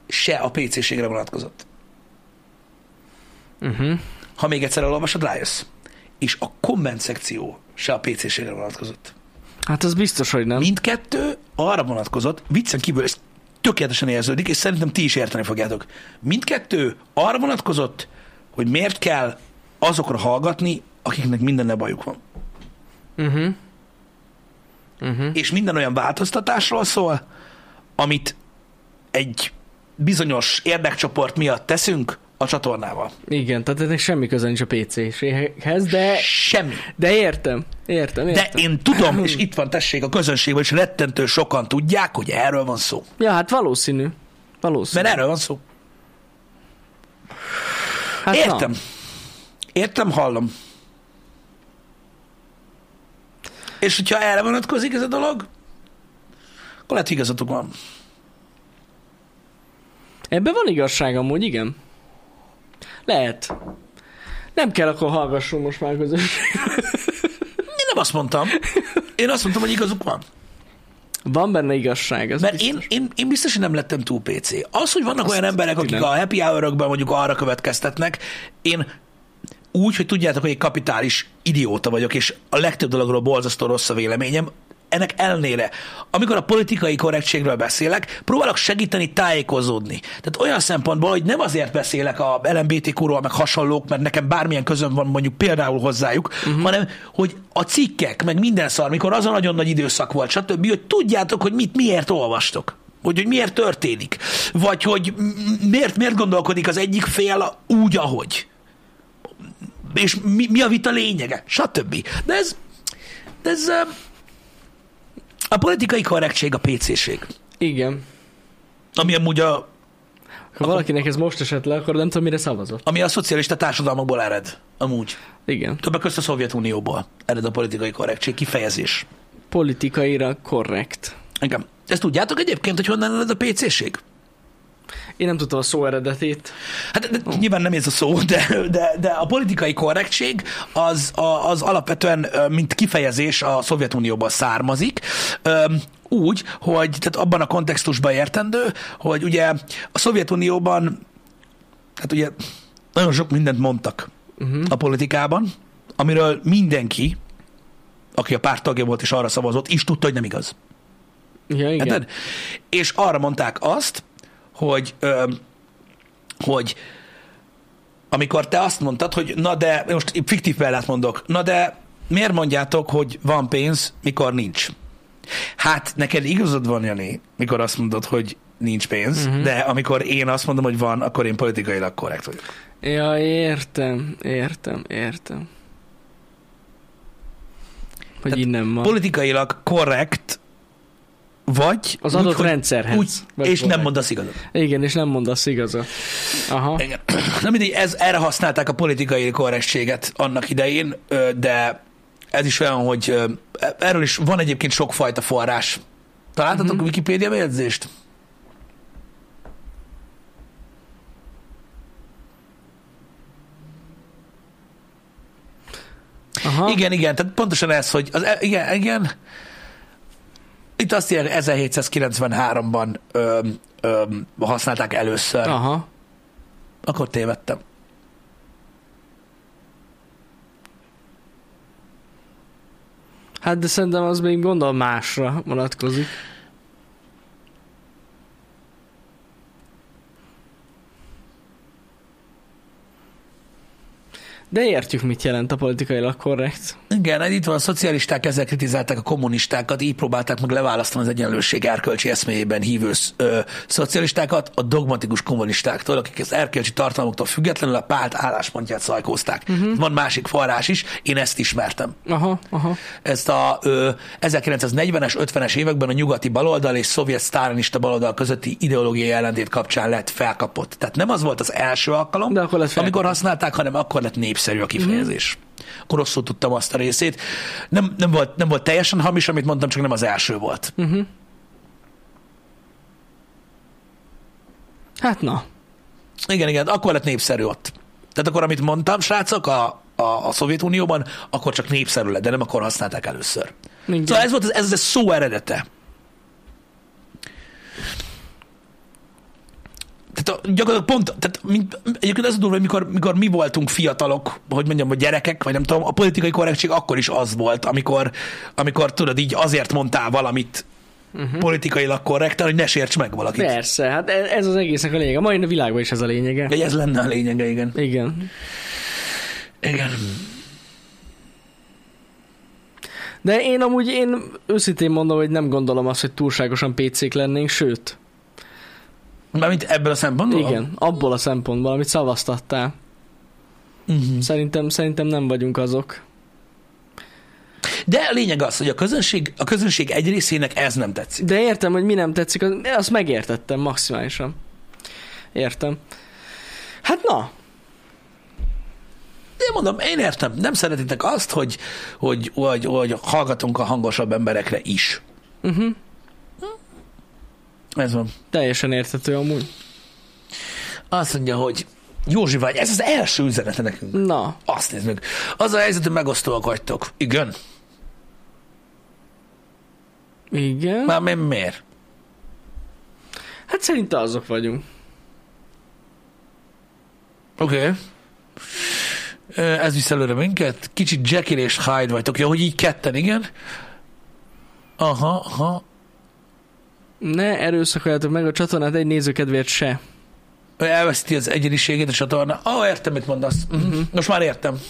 Speaker 1: se a PC-ségre vonatkozott.
Speaker 2: Uh-huh.
Speaker 1: Ha még egyszer elolvasod, rájössz. És a komment szekció se a PC-ségre vonatkozott.
Speaker 2: Hát az biztos, hogy nem.
Speaker 1: Mindkettő arra vonatkozott, viccen kívül, ez tökéletesen érződik, és szerintem ti is érteni fogjátok. Mindkettő arra vonatkozott, hogy miért kell azokra hallgatni, akiknek mindenne bajuk van.
Speaker 2: Uh-huh. Uh-huh.
Speaker 1: És minden olyan változtatásról szól, amit egy bizonyos érdekcsoport miatt teszünk a csatornával.
Speaker 2: Igen, tehát ennek semmi köze nincs a PC-séghez, de,
Speaker 1: Semmi.
Speaker 2: de értem. Értem,
Speaker 1: De
Speaker 2: értem.
Speaker 1: én tudom, és itt van tessék a közönségben, és rettentő sokan tudják, hogy erről van szó.
Speaker 2: Ja, hát valószínű. Valószínű.
Speaker 1: Mert erről van szó.
Speaker 2: hát
Speaker 1: Értem.
Speaker 2: Na.
Speaker 1: Értem, hallom. És hogyha erre vonatkozik ez a dolog, akkor lehet, igazatok van.
Speaker 2: Ebben van igazság amúgy, igen. Lehet. Nem kell, akkor hallgassunk most már közös.
Speaker 1: Én nem azt mondtam. Én azt mondtam, hogy igazuk van.
Speaker 2: Van benne igazság, ez
Speaker 1: Mert
Speaker 2: biztos.
Speaker 1: én, én, én biztos, hogy nem lettem túl PC. Az, hogy vannak olyan emberek, akik
Speaker 2: nem.
Speaker 1: a happy hour mondjuk arra következtetnek, én úgy, hogy tudjátok, hogy egy kapitális idióta vagyok, és a legtöbb dologról borzasztó rossz a véleményem, ennek ellenére, amikor a politikai korrektségről beszélek, próbálok segíteni tájékozódni. Tehát olyan szempontból, hogy nem azért beszélek a LMBTQ-ról, meg hasonlók, mert nekem bármilyen közöm van mondjuk például hozzájuk, uh-huh. hanem hogy a cikkek, meg minden szar, mikor az a nagyon nagy időszak volt, stb., hogy tudjátok, hogy mit miért olvastok. Hogy, hogy miért történik. Vagy hogy miért, miért gondolkodik az egyik fél úgy, ahogy. És mi, mi a vita lényege, stb. De ez, de ez a politikai korrektség a PC-ség.
Speaker 2: Igen.
Speaker 1: Ami amúgy a,
Speaker 2: Ha valakinek ez most esett le, akkor nem tudom, mire szavazott.
Speaker 1: ami a szocialista társadalmakból ered. Amúgy.
Speaker 2: Igen.
Speaker 1: Többek között a Szovjetunióból ered a politikai korrektség kifejezés.
Speaker 2: Politikaira korrekt.
Speaker 1: Igen. Ezt tudjátok egyébként, hogy honnan ered a PC-ség?
Speaker 2: Én nem tudtam a szó eredetét.
Speaker 1: Hát de, nyilván nem ez a szó, de, de, de a politikai korrektség az, az alapvetően, mint kifejezés a Szovjetunióból származik, úgy, hogy tehát abban a kontextusban értendő, hogy ugye a Szovjetunióban, hát ugye nagyon sok mindent mondtak
Speaker 2: Uh-huh.
Speaker 1: a politikában, amiről mindenki, aki a párt tagja volt és arra szavazott, is tudta, hogy nem igaz.
Speaker 2: Ja, igen.
Speaker 1: Érted? És arra mondták azt, hogy, ö, hogy amikor te azt mondtad, hogy na de, most fiktív példát mondok, na de miért mondjátok, hogy van pénz, mikor nincs? Hát neked igazad van, Jani, mikor azt mondod, hogy nincs pénz, uh-huh. de amikor én azt mondom, hogy van, akkor én politikailag korrekt vagyok.
Speaker 2: Ja, értem, értem, értem. Hogy
Speaker 1: Tehát
Speaker 2: innen van.
Speaker 1: Politikailag korrekt vagy
Speaker 2: Az adott
Speaker 1: hogy-
Speaker 2: rendszerhez.
Speaker 1: Úgy, és nem mondasz igazat.
Speaker 2: Igen, és nem mondasz igazat. Aha.
Speaker 1: Igen. Na mindegy, ez, erre használták a politikai korrektséget annak idején, de ez is olyan, hogy ö, erről is van egyébként sokfajta forrás. Találtatok uh-huh. Wikipédia bejegyzést?
Speaker 2: Aha.
Speaker 1: Igen, igen, tehát pontosan ez, hogy az, e- igen, igen. Itt azt írják, 1793-ban ö, ö, használták először.
Speaker 2: Aha.
Speaker 1: Akkor tévedtem.
Speaker 2: Hát de szerintem az még gondol másra vonatkozik. De értjük, mit jelent a politikailag korrekt.
Speaker 1: Igen, itt van, a szocialisták ezzel kritizálták a kommunistákat, így próbálták meg leválasztani az egyenlőség erkölcsi eszméjében hívő ö, szocialistákat a dogmatikus kommunistáktól, akik az erkölcsi tartalmaktól függetlenül a párt álláspontját szajkózták. Uh-huh. Van másik forrás is, én ezt ismertem.
Speaker 2: Aha, aha.
Speaker 1: Ezt a ö, 1940-es, 50-es években a nyugati baloldal és szovjet sztálinista baloldal közötti ideológiai ellentét kapcsán lett felkapott. Tehát nem az volt az első alkalom,
Speaker 2: De akkor lett felkapott.
Speaker 1: amikor használták, hanem akkor lett népszerű a kifejezés. Mm. Akkor rosszul tudtam azt a részét. Nem, nem, volt, nem volt teljesen hamis, amit mondtam, csak nem az első volt.
Speaker 2: Uh-huh. Hát na.
Speaker 1: Igen, igen, akkor lett népszerű ott. Tehát akkor, amit mondtam, srácok, a, a, a Szovjetunióban, akkor csak népszerű lett, de nem akkor használták először.
Speaker 2: Igen.
Speaker 1: Szóval ez volt az, ez a szó eredete. Tehát a, gyakorlatilag pont, tehát mint, egyébként az a durva, hogy mikor, mikor mi voltunk fiatalok, hogy mondjam, vagy gyerekek, vagy nem tudom, a politikai korrektség akkor is az volt, amikor, amikor tudod, így azért mondtál valamit uh-huh. politikailag korrekten, hogy ne sérts meg valakit.
Speaker 2: Persze, hát e- ez az egésznek a lényege. A mai világban is ez a lényege.
Speaker 1: De ez lenne a lényege, igen.
Speaker 2: Igen.
Speaker 1: Igen.
Speaker 2: De én amúgy, én őszintén mondom, hogy nem gondolom azt, hogy túlságosan PC-k lennénk, sőt.
Speaker 1: Mármint ebből a szempontból?
Speaker 2: Igen, abból a szempontból, amit szavaztattál.
Speaker 1: Uh-huh.
Speaker 2: Szerintem, szerintem nem vagyunk azok.
Speaker 1: De a lényeg az, hogy a közönség, a közönség egy részének ez nem tetszik.
Speaker 2: De értem, hogy mi nem tetszik, az- azt megértettem maximálisan. Értem. Hát na,
Speaker 1: Én mondom, én értem, nem szeretitek azt, hogy, hogy, hogy, hogy hallgatunk a hangosabb emberekre is.
Speaker 2: uh-huh.
Speaker 1: Ez van.
Speaker 2: teljesen érthető amúgy.
Speaker 1: Azt mondja, hogy Józsi vagy, ez az első üzenete nekünk.
Speaker 2: Na,
Speaker 1: Azt nézd meg. Az a helyzet, hogy megosztóak vagytok. Igen.
Speaker 2: igen.
Speaker 1: Már mi- miért?
Speaker 2: Hát szerintem azok vagyunk.
Speaker 1: Oké. Okay. Ez visz előre minket. Kicsit Jekyll és Hyde vagytok. Ja, hogy így ketten, igen. Aha, aha.
Speaker 2: Ne erőszakoljátok meg a csatornát egy nézőkedvéért se.
Speaker 1: elveszíti az egyeniségét a csatorna. Ó, oh, értem, mit mondasz. Uh-huh. Most már értem.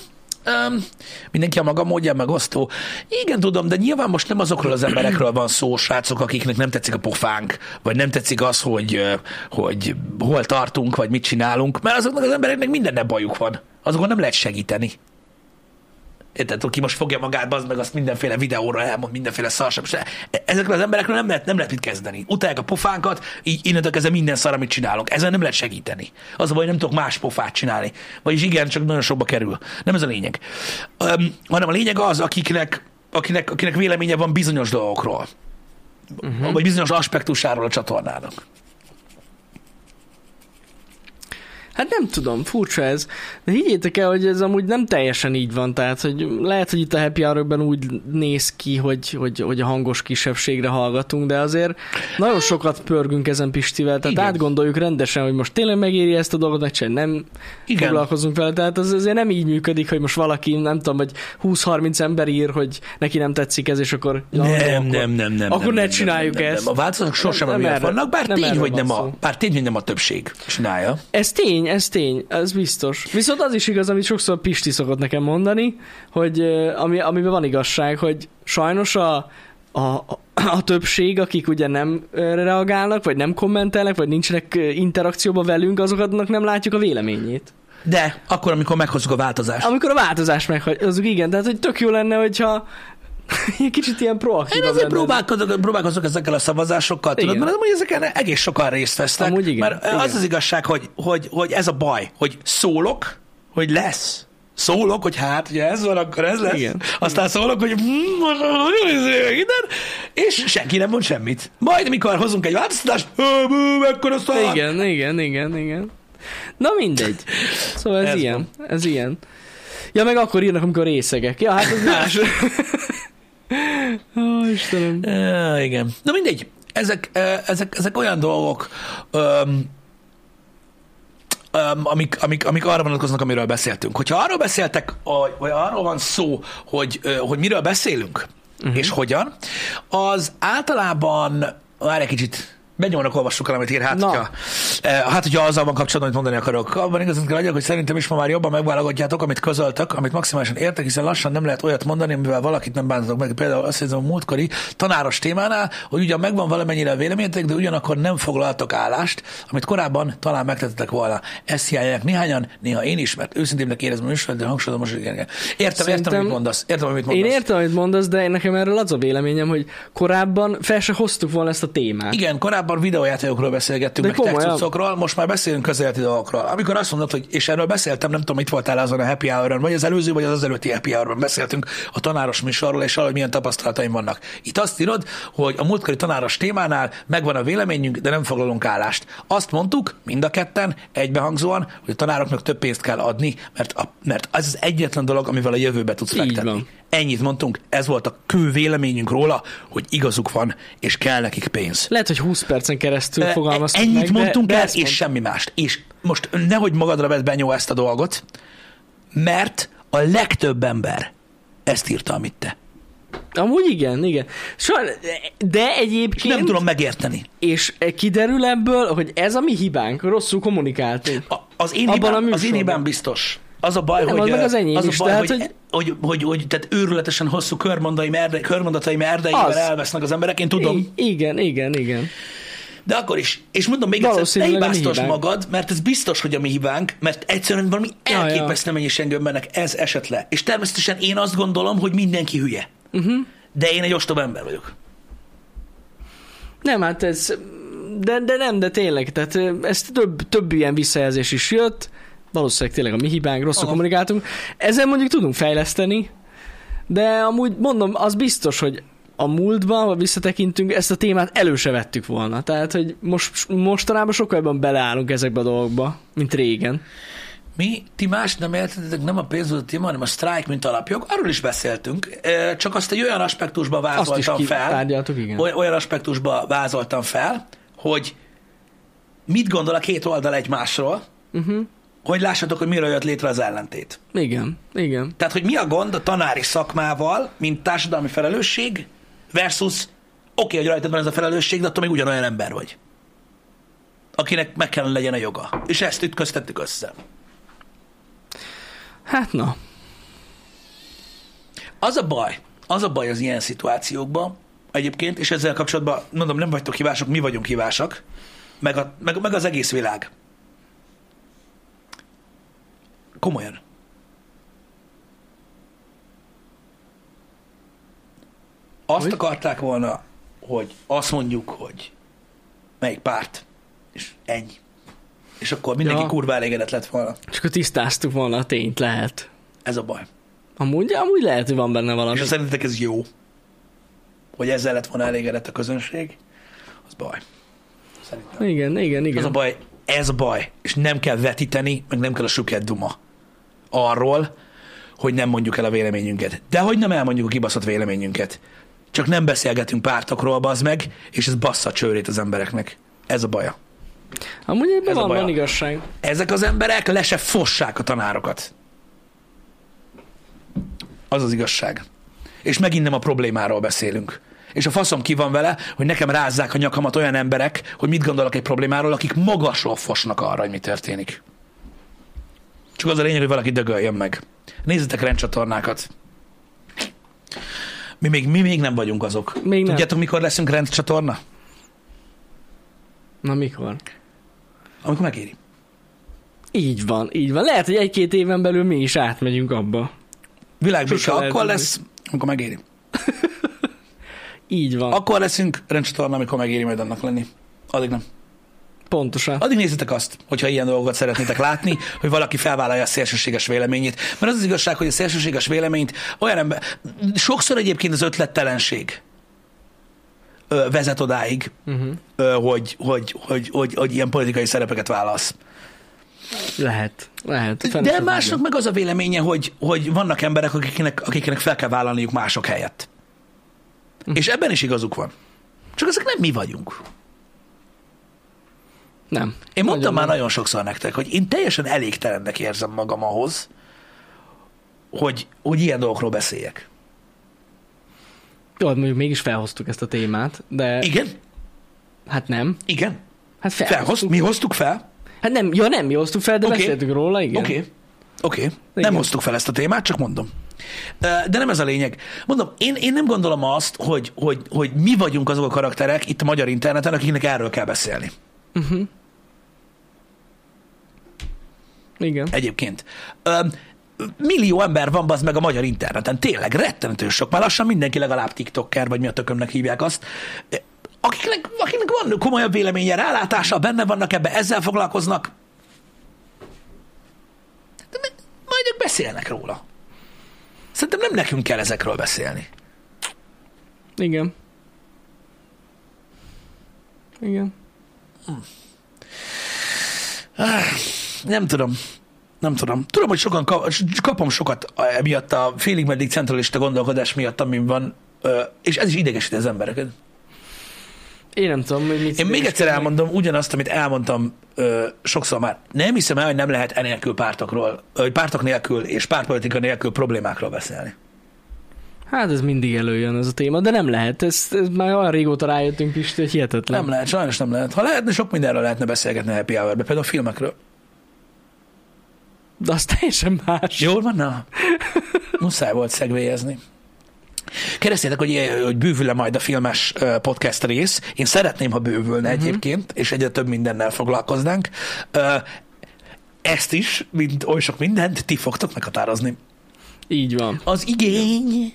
Speaker 1: Um, mindenki a maga módján megosztó. Igen, tudom, de nyilván most nem azokról az emberekről van szó, srácok, akiknek nem tetszik a pofánk, vagy nem tetszik az, hogy, hogy hol tartunk, vagy mit csinálunk, mert azoknak az embereknek mindenne bajuk van. Azokon nem lehet segíteni. Érted, aki most fogja magát, az meg azt mindenféle videóra elmond, mindenféle szarsabb. se- Ezekről az emberekről nem lehet, nem lehet mit kezdeni. Utálják a pofánkat, így innentől kezdve minden szar, amit csinálunk. Ezen nem lehet segíteni. Az a baj, nem tudok más pofát csinálni. Vagyis igen, csak nagyon sokba kerül. Nem ez a lényeg. Um, hanem a lényeg az, akiknek, akinek, akinek véleménye van bizonyos dolgokról. Uh-huh. Vagy bizonyos aspektusáról a csatornának.
Speaker 2: Hát nem tudom, furcsa ez. De higgyétek el, hogy ez amúgy nem teljesen így van. Tehát, hogy lehet, hogy itt a happy hour úgy néz ki, hogy, hogy, hogy a hangos kisebbségre hallgatunk, de azért nagyon sokat pörgünk ezen Pistivel, tehát
Speaker 1: Igen.
Speaker 2: átgondoljuk rendesen, hogy most tényleg megéri ezt a dolgot, vagy sem nem
Speaker 1: Igen.
Speaker 2: foglalkozunk vele. Tehát az azért nem így működik, hogy most valaki, nem tudom, hogy 20-30 ember ír, hogy neki nem tetszik ez, és akkor... ja,
Speaker 1: Nem,
Speaker 2: akkor,
Speaker 1: nem, nem, nem.
Speaker 2: Akkor
Speaker 1: nem,
Speaker 2: ne
Speaker 1: nem,
Speaker 2: csináljuk
Speaker 1: nem, nem,
Speaker 2: ezt.
Speaker 1: Nem. A változatok sosem
Speaker 2: Nem
Speaker 1: emiatt
Speaker 2: erre-
Speaker 1: vannak, bár
Speaker 2: nem
Speaker 1: tény, hogy nem a, bár tény, hogy nem a többség csinálja.
Speaker 2: Ez tény, ez tény, ez biztos. Viszont az is igaz, amit sokszor Pisti szokott nekem mondani, hogy ami, amiben van igazság, hogy sajnos a, a, a, többség, akik ugye nem reagálnak, vagy nem kommentelnek, vagy nincsenek interakcióban velünk, azoknak nem látjuk a véleményét.
Speaker 1: De akkor, amikor meghozzuk a változást.
Speaker 2: Amikor a változás meghagyjuk, igen, tehát hogy tök jó lenne, hogyha kicsit ilyen proaktív.
Speaker 1: Én azért próbálkozok, próbálkozok ezekkel a szavazásokkal, tudod,
Speaker 2: Igen.
Speaker 1: mert amúgy ezeken egész sokan részt vesznek.
Speaker 2: Amúgy igen,
Speaker 1: mert
Speaker 2: igen.
Speaker 1: az az igazság, hogy, hogy, hogy ez a baj, hogy szólok, hogy lesz. Szólok, hogy hát, ugye ez van, akkor ez lesz.
Speaker 2: Igen.
Speaker 1: Aztán szólok, hogy minden, és senki nem mond semmit. Majd, mikor hozunk egy változtatást, "Hö, bú, mekkora szar.
Speaker 2: Igen, igen, igen, igen. Na mindegy. Szóval ez,
Speaker 1: Ez
Speaker 2: ilyen, ez ilyen. Ja, meg akkor írnak, amikor részegek. Ja, hát ez más. Ó, Istenem.
Speaker 1: Ja, igen. Na mindegy, ezek, ezek, ezek olyan dolgok, öm, öm, amik, amik, amik arra vonatkoznak, amiről beszéltünk. Hogyha arról beszéltek, vagy- arról van szó, hogy, hogy miről beszélünk, uh-huh. és hogyan, az általában, várj egy kicsit, Benyomnak, olvassuk el, amit ír. Hát,
Speaker 2: Na.
Speaker 1: hogyha, eh, hát, hogyha azzal van kapcsolatban, amit mondani akarok. Abban igazat kell hogy szerintem is ma már jobban megválogatjátok, amit közöltök, amit maximálisan értek, hiszen lassan nem lehet olyat mondani, amivel valakit nem bántatok meg. Például azt hiszem a múltkori tanáros témánál, hogy ugyan megvan valamennyire a véleményetek, de ugyanakkor nem foglaltok állást, amit korábban talán megtettetek volna. Ezt hiányolják néhányan, néha én is, mert őszintébbnek érezem a műsor, de hangsúlyozom most, igen. Értem, értem, amit mondasz. Értem, amit
Speaker 2: Én
Speaker 1: mondasz.
Speaker 2: értem, amit mondasz, de én nekem erről az a véleményem, hogy korábban fel se hoztuk volna ezt a témát.
Speaker 1: Igen, korábban videójátékokról beszélgettünk,
Speaker 2: De
Speaker 1: meg
Speaker 2: komolyan.
Speaker 1: cuccokról, most már beszélünk közéleti dolgokról. Amikor azt mondod, hogy, és erről beszéltem, nem tudom, itt voltál azon a happy hour vagy az előző, vagy az az előtti happy hour beszéltünk a tanáros műsorról, és arról, hogy milyen tapasztalataim vannak. Itt azt írod, hogy a múltkori tanáros témánál megvan a véleményünk, de nem foglalunk állást. Azt mondtuk, mind a ketten, egybehangzóan, hogy a tanároknak több pénzt kell adni, mert, a, mert az az egyetlen dolog, amivel a jövőbe tudsz
Speaker 2: Így
Speaker 1: fektetni.
Speaker 2: van.
Speaker 1: Ennyit mondtunk, ez volt a kő véleményünk róla, hogy igazuk van, és kell nekik pénz.
Speaker 2: Lehet, hogy 20 percen keresztül
Speaker 1: Ö,
Speaker 2: fogalmaztuk
Speaker 1: Ennyit
Speaker 2: meg,
Speaker 1: mondtunk
Speaker 2: de, de
Speaker 1: el, és
Speaker 2: mondtam.
Speaker 1: semmi mást. És most nehogy magadra vedd benyó ezt a dolgot, mert a legtöbb ember ezt írta, amit te.
Speaker 2: Amúgy igen, igen. Saj, de
Speaker 1: És
Speaker 2: egyébként,
Speaker 1: nem tudom megérteni.
Speaker 2: és kiderül ebből, hogy ez a mi hibánk, rosszul kommunikáltunk.
Speaker 1: A- Az én,
Speaker 2: Abban a
Speaker 1: hibám, az én hibám biztos. Az a baj,
Speaker 2: Nem,
Speaker 1: hogy,
Speaker 2: az meg az enyém
Speaker 1: az a
Speaker 2: is,
Speaker 1: baj,
Speaker 2: tehát,
Speaker 1: hogy,
Speaker 2: hogy-
Speaker 1: hogy, hogy, hogy, tehát őrületesen hosszú körmondaim erde, körmondataim erdeivel
Speaker 2: Az.
Speaker 1: elvesznek az emberek, én tudom.
Speaker 2: I- igen, igen, igen.
Speaker 1: De akkor is. És mondom még egyszer, ne
Speaker 2: a hibánk.
Speaker 1: magad, mert ez biztos, hogy a mi hibánk, mert egyszerűen valami elképesztő mennyiségű embernek ez esett le. És természetesen én azt gondolom, hogy mindenki hülye. Uh-huh. De én egy ostoba ember vagyok.
Speaker 2: Nem, hát ez, de, de nem, de tényleg, tehát ez több, több ilyen visszajelzés is jött, valószínűleg tényleg a mi hibánk, rosszul
Speaker 1: Aha.
Speaker 2: kommunikáltunk. Ezzel mondjuk tudunk fejleszteni, de amúgy mondom, az biztos, hogy a múltban, ha visszatekintünk, ezt a témát elő se vettük volna. Tehát, hogy most, mostanában sokkal jobban beleállunk ezekbe a dolgokba, mint régen.
Speaker 1: Mi, ti más nem értetek, nem a pénz volt a téma, hanem a sztrájk, mint alapjog. Arról is beszéltünk, ö, csak azt egy olyan aspektusba
Speaker 2: Azt is
Speaker 1: vázoltam fel,
Speaker 2: igen.
Speaker 1: oly- olyan aspektusba vázoltam fel, hogy mit gondol a két oldal egymásról,
Speaker 2: Uh-huh.
Speaker 1: Hogy lássatok, hogy miről jött létre az ellentét.
Speaker 2: Igen, igen.
Speaker 1: Tehát, hogy mi a gond a tanári szakmával, mint társadalmi felelősség, versus oké, okay, hogy rajtad van ez a felelősség, de attól még ugyanolyan ember vagy. Akinek meg kellene legyen a joga. És ezt ütköztettük össze.
Speaker 2: Hát na,
Speaker 1: Az a baj, az a baj az ilyen szituációkban, egyébként, és ezzel kapcsolatban, mondom, nem vagytok hívások, mi vagyunk hívásak, meg, a, meg, meg az egész világ. Komolyan. Azt
Speaker 2: Hogy?
Speaker 1: akarták volna, hogy azt mondjuk, hogy melyik párt, és ennyi. És akkor mindenki
Speaker 2: Ja.
Speaker 1: kurva elégedett lett volna.
Speaker 2: és akkor tisztáztuk volna a tényt, lehet.
Speaker 1: Ez a baj.
Speaker 2: Amúgy, amúgy lehet, hogy van benne valami.
Speaker 1: És szerintetek ez jó, hogy ezzel lett volna elégedett a közönség, az baj. Szerintem.
Speaker 2: Igen, igen, igen.
Speaker 1: Az a baj, ez a baj, és nem kell vetíteni, meg nem kell a süket duma arról, hogy nem mondjuk el a véleményünket. De hogy nem elmondjuk a kibaszott véleményünket. Csak nem beszélgetünk pártokról, bazd meg, és ez bassza csőrét az embereknek. Ez a baja.
Speaker 2: Amúgy ebben van, van igazság.
Speaker 1: Ezek az emberek le se fossák a tanárokat. Az az igazság. És megint nem a problémáról beszélünk. És a faszom ki van vele, hogy nekem rázzák a nyakamat olyan emberek, hogy mit gondolok egy problémáról, akik magasról fosnak arra, hogy mi történik. Csak az a lényeg, hogy valaki dögöljön meg. Nézzetek rendcsatornákat. Mi még, mi még nem vagyunk azok.
Speaker 2: Még nem.
Speaker 1: Tudjátok, mikor leszünk rendcsatorna?
Speaker 2: Na mikor?
Speaker 1: Amikor megéri.
Speaker 2: Így van, így van. Lehet, hogy egy-két éven belül mi is átmegyünk abba.
Speaker 1: Világbéke akkor lesz, amikor megéri.
Speaker 2: Így van.
Speaker 1: Akkor leszünk rendcsatorna, amikor megéri majd annak lenni. Addig nem.
Speaker 2: Pontosan.
Speaker 1: Addig nézzétek azt, hogyha ilyen dolgokat szeretnétek látni, hogy valaki felvállalja a szélsőséges véleményét. Mert az az igazság, hogy a szélsőséges véleményt olyan ember... Sokszor egyébként az ötlettelenség vezet odáig,
Speaker 2: Uh-huh.
Speaker 1: hogy, hogy, hogy, hogy, hogy ilyen politikai szerepeket válasz.
Speaker 2: Lehet, lehet.
Speaker 1: De másnak meg az a véleménye, hogy, hogy vannak emberek, akiknek, akiknek fel kell vállalniuk mások helyett.
Speaker 2: Hm.
Speaker 1: És ebben is igazuk van. Csak ezek nem mi vagyunk.
Speaker 2: Nem.
Speaker 1: Én mondtam
Speaker 2: Nagyon
Speaker 1: már
Speaker 2: nem.
Speaker 1: nagyon sokszor nektek, hogy én teljesen elégtelennek érzem magam ahhoz, hogy, hogy ilyen dolgokról beszéljek.
Speaker 2: Jó, hát mondjuk mégis felhoztuk ezt a témát, de
Speaker 1: Igen?
Speaker 2: Hát nem.
Speaker 1: Igen.
Speaker 2: Hát
Speaker 1: Felhoz,
Speaker 2: felhoztuk.
Speaker 1: mi hoztuk fel.
Speaker 2: Hát nem, ja nem, mi hoztuk fel, de
Speaker 1: Oké.
Speaker 2: beszéltünk róla, igen.
Speaker 1: Oké. Okay. Oké. Okay. Nem
Speaker 2: Igen.
Speaker 1: hoztuk fel ezt a témát, csak mondom. De nem ez a lényeg. Mondom, én, én nem gondolom azt, hogy, hogy, hogy mi vagyunk azok a karakterek itt a magyar interneten, akiknek erről kell beszélni.
Speaker 2: Igen.
Speaker 1: Egyébként. Ö, millió ember van az meg a magyar interneten. Tényleg, rettenető sok. Már lassan mindenki legalább TikToker, vagy mi a tökömnek hívják azt. Akiknek, akiknek van komolyabb véleménye, rálátása, benne vannak ebbe, ezzel foglalkoznak. De majd ők beszélnek róla. Szerintem nem nekünk kell ezekről beszélni.
Speaker 2: Igen. Igen.
Speaker 1: Nem tudom. Nem tudom. Tudom, hogy sokan kap, kapom sokat emiatt a félig meddig centralista gondolkodás miatt, amin van, és ez is idegesíti az embereket.
Speaker 2: Én nem tudom, hogy mit
Speaker 1: Én még egyszer elmondom ugyanazt, amit elmondtam ö, sokszor már. Nem hiszem el, hogy nem lehet enélkül pártokról, vagy pártok nélkül és pártpolitika nélkül problémákról beszélni.
Speaker 2: Hát ez mindig előjön ez a téma, de nem lehet. Ez, ez már olyan régóta rájöttünk Pisti, hogy hihetetlen.
Speaker 1: Nem lehet, sajnos nem lehet. Ha lehetne, sok mindenről lehetne beszélgetni a happy hour például a filmekről.
Speaker 2: De az teljesen más.
Speaker 1: Jól van, na? Muszáj volt szegvélyezni. Kérdeztétek, hogy, hogy bővül-e majd a filmes podcast rész. Én szeretném, ha bővülne uh-huh. egyébként, és egyre több mindennel foglalkoznánk. Ezt is, mint oly sok mindent, ti fogtok meghatározni.
Speaker 2: Így van.
Speaker 1: Az igény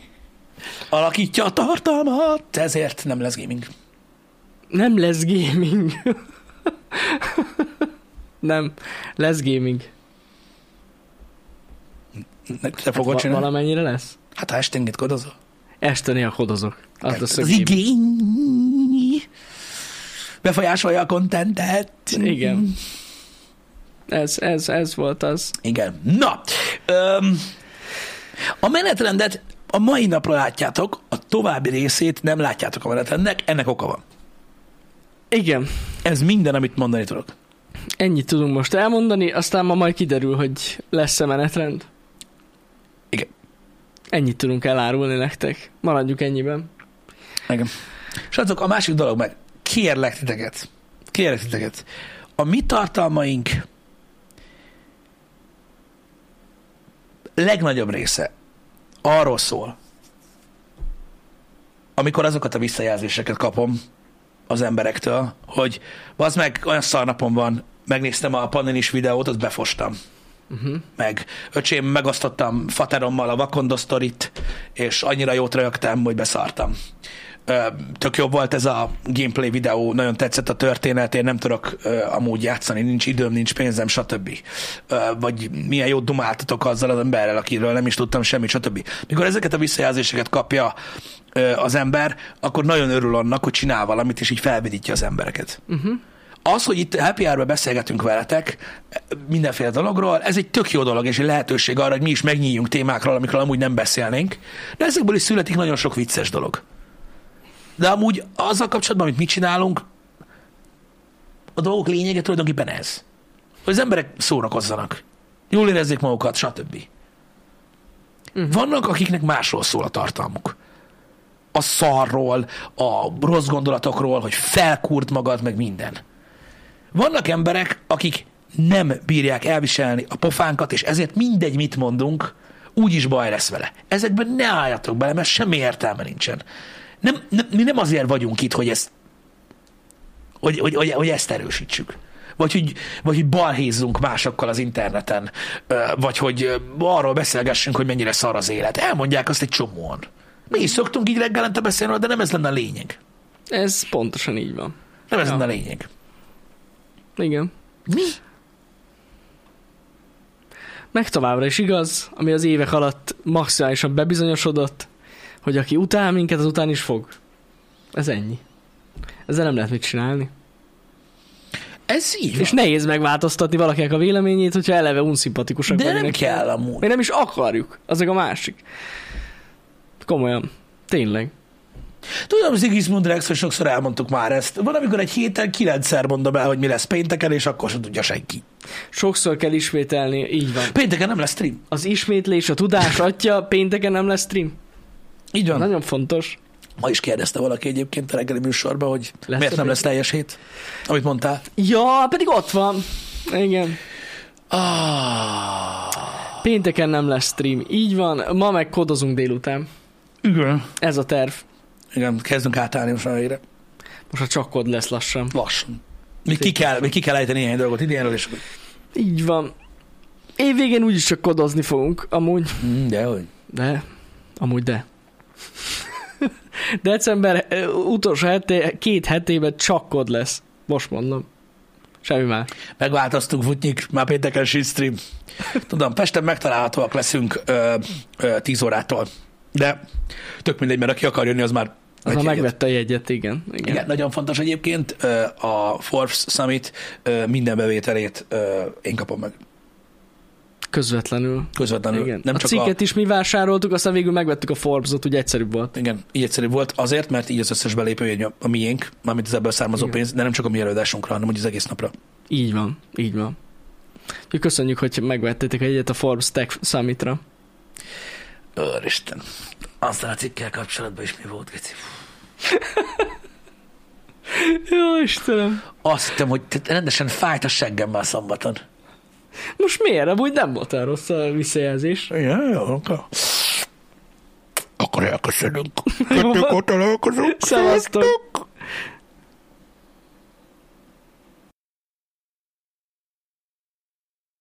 Speaker 1: alakítja a tartalmat, ezért nem lesz gaming.
Speaker 2: Nem lesz gaming. nem, lesz gaming.
Speaker 1: Ne- Te fogod
Speaker 2: Va-
Speaker 1: csinálni?
Speaker 2: valamennyire lesz?
Speaker 1: Hát ha esténget kodozol.
Speaker 2: Este néha kodozok. Az lesz a
Speaker 1: Az
Speaker 2: gaming.
Speaker 1: igény befolyásolja a kontentet.
Speaker 2: Igen. Ez, ez, ez volt az.
Speaker 1: Igen. Na, öm, a menetrendet a mai napra látjátok, a további részét nem látjátok a menetrendnek, ennek oka van.
Speaker 2: Igen.
Speaker 1: Ez minden, amit mondani tudok.
Speaker 2: Ennyit tudunk most elmondani, aztán ma majd kiderül, hogy lesz-e menetrend.
Speaker 1: Igen.
Speaker 2: Ennyit tudunk elárulni nektek. Maradjuk ennyiben.
Speaker 1: Igen. Srácok, a másik dolog meg, kérlek titeket, kérlek titeket, a mi tartalmaink legnagyobb része arról szól, amikor azokat a visszajelzéseket kapom az emberektől, hogy az meg olyan szarnapom van, megnéztem a Paninis videót, azt befostam.
Speaker 2: Uh-huh.
Speaker 1: Meg öcsém, megosztottam faterommal a Vakondo sztorit, és annyira jót rögtem, hogy beszartam. Ö, tök jobb volt ez a gameplay videó, nagyon tetszett a történet, én nem tudok ö, amúgy játszani, nincs időm, nincs pénzem, stb. Ö, vagy milyen jót dumáltatok azzal az emberrel, akiről nem is tudtam semmit, stb. Mikor ezeket a visszajelzéseket kapja ö, az ember, akkor nagyon örül annak, hogy csinál valamit, és így felvidítja az embereket.
Speaker 2: Uh-huh.
Speaker 1: Az, hogy itt happy hour beszélgetünk veletek mindenféle dologról, ez egy tök jó dolog, és egy lehetőség arra, hogy mi is megnyíljunk témákról, amikről amúgy nem beszélnénk. De ezekből is születik nagyon sok vicces dolog. De amúgy azzal kapcsolatban, amit mi csinálunk, a dolgok lényege tulajdonképpen ez. Hogy az emberek szórakozzanak, jól érezzék magukat, stb.
Speaker 2: Mhm.
Speaker 1: Vannak, akiknek másról szól a tartalmuk. A szarról, a rossz gondolatokról, hogy felkúrt magad, meg minden. Vannak emberek, akik nem bírják elviselni a pofánkat, és ezért mindegy, mit mondunk, úgyis baj lesz vele. Ezekben ne álljatok bele, mert semmi értelme nincsen. Nem, nem, mi nem azért vagyunk itt, hogy ezt, hogy, hogy, hogy, hogy ezt erősítsük. Vagy hogy, vagy hogy balhézzunk másokkal az interneten, vagy hogy arról beszélgessünk, hogy mennyire szar az élet. Elmondják azt egy csomóan. Mi is szoktunk így reggelente beszélni, de nem ez lenne a lényeg.
Speaker 2: Ez pontosan így van.
Speaker 1: Nem ez
Speaker 2: Ja.
Speaker 1: lenne a lényeg.
Speaker 2: Igen.
Speaker 1: Mi?
Speaker 2: Meg továbbra is igaz, ami az évek alatt maximálisan bebizonyosodott, hogy aki utál minket, az után is fog. Ez ennyi. Ezzel nem lehet mit csinálni.
Speaker 1: Ez így van.
Speaker 2: És nehéz megváltoztatni valakinek a véleményét, hogyha eleve unszimpatikusak
Speaker 1: De nem kell amúgy.
Speaker 2: Még nem is akarjuk. Az meg a másik. Komolyan. Tényleg.
Speaker 1: Tudom, Sigismund Rex, hogy sokszor elmondtuk már ezt. Van, amikor egy héten kilencszer mondom el, hogy mi lesz pénteken, és akkor sem tudja senki.
Speaker 2: Sokszor kell ismételni, így van.
Speaker 1: Pénteken nem lesz stream.
Speaker 2: Az ismétlés, a tudás atya, pénteken nem lesz stream.
Speaker 1: Így van.
Speaker 2: Nagyon fontos.
Speaker 1: Ma is kérdezte valaki egyébként a reggeli műsorban, hogy
Speaker 2: Lesz
Speaker 1: miért nem lesz teljes hét, amit mondtál.
Speaker 2: Ja, pedig ott van. Igen.
Speaker 1: Ah,
Speaker 2: Pénteken nem lesz stream. Így van, ma meg kodozunk délután.
Speaker 1: igen.
Speaker 2: Ez a terv.
Speaker 1: Igen, kezdünk átállni most helyre.
Speaker 2: Most a csak kod lesz lassan.
Speaker 1: Lassan. Még ki kell, még ki kell ejteni néhány dolgot idénről, és
Speaker 2: Így van. Évvégén úgyis csak kodozni fogunk, amúgy.
Speaker 1: Mm, de hogy?
Speaker 2: De, amúgy de. December utolsó heté, két hetében csak kod lesz. Most mondom. Semmi más.
Speaker 1: Megváltoztunk, Futnyik, már pénteken shit stream. Tudom, Pesten megtalálhatóak leszünk ö, ö, 10 órától. De tök mindegy, mert aki akar jönni, az már
Speaker 2: Az már megvette a jegyet, igen. igen.
Speaker 1: Igen, nagyon fontos egyébként, a Forbes Summit minden bevételét én kapom meg.
Speaker 2: Közvetlenül.
Speaker 1: Közvetlenül.
Speaker 2: Igen.
Speaker 1: Nem
Speaker 2: a
Speaker 1: csak
Speaker 2: cikket is mi vásároltuk, aztán végül megvettük a Forbes-ot, úgy egyszerűbb volt.
Speaker 1: a... Igen, így egyszerű volt azért, mert így az összes belépőjegy a, a miénk, mármint az ebből származó
Speaker 2: Igen.
Speaker 1: pénz, de nem csak a mi előadásunkra, hanem úgy az egész napra.
Speaker 2: Így van, így van. Úgyhogy köszönjük, hogy megvettétek a jegyet a Forbes Tech Summitra.
Speaker 1: Őristen. Azzal a cikkel kapcsolatban is mi volt, Geci?
Speaker 2: Jó, Istenem.
Speaker 1: Azt hittem, hogy te- rendesen fájt a seggem már szombaton.
Speaker 2: Most miért? Amúgy nem volt olyan rossz a visszajelzés.
Speaker 1: Igen, jó, akkor... Akkor elköszönünk. Kettőkor találkozunk.
Speaker 2: Szevasztok.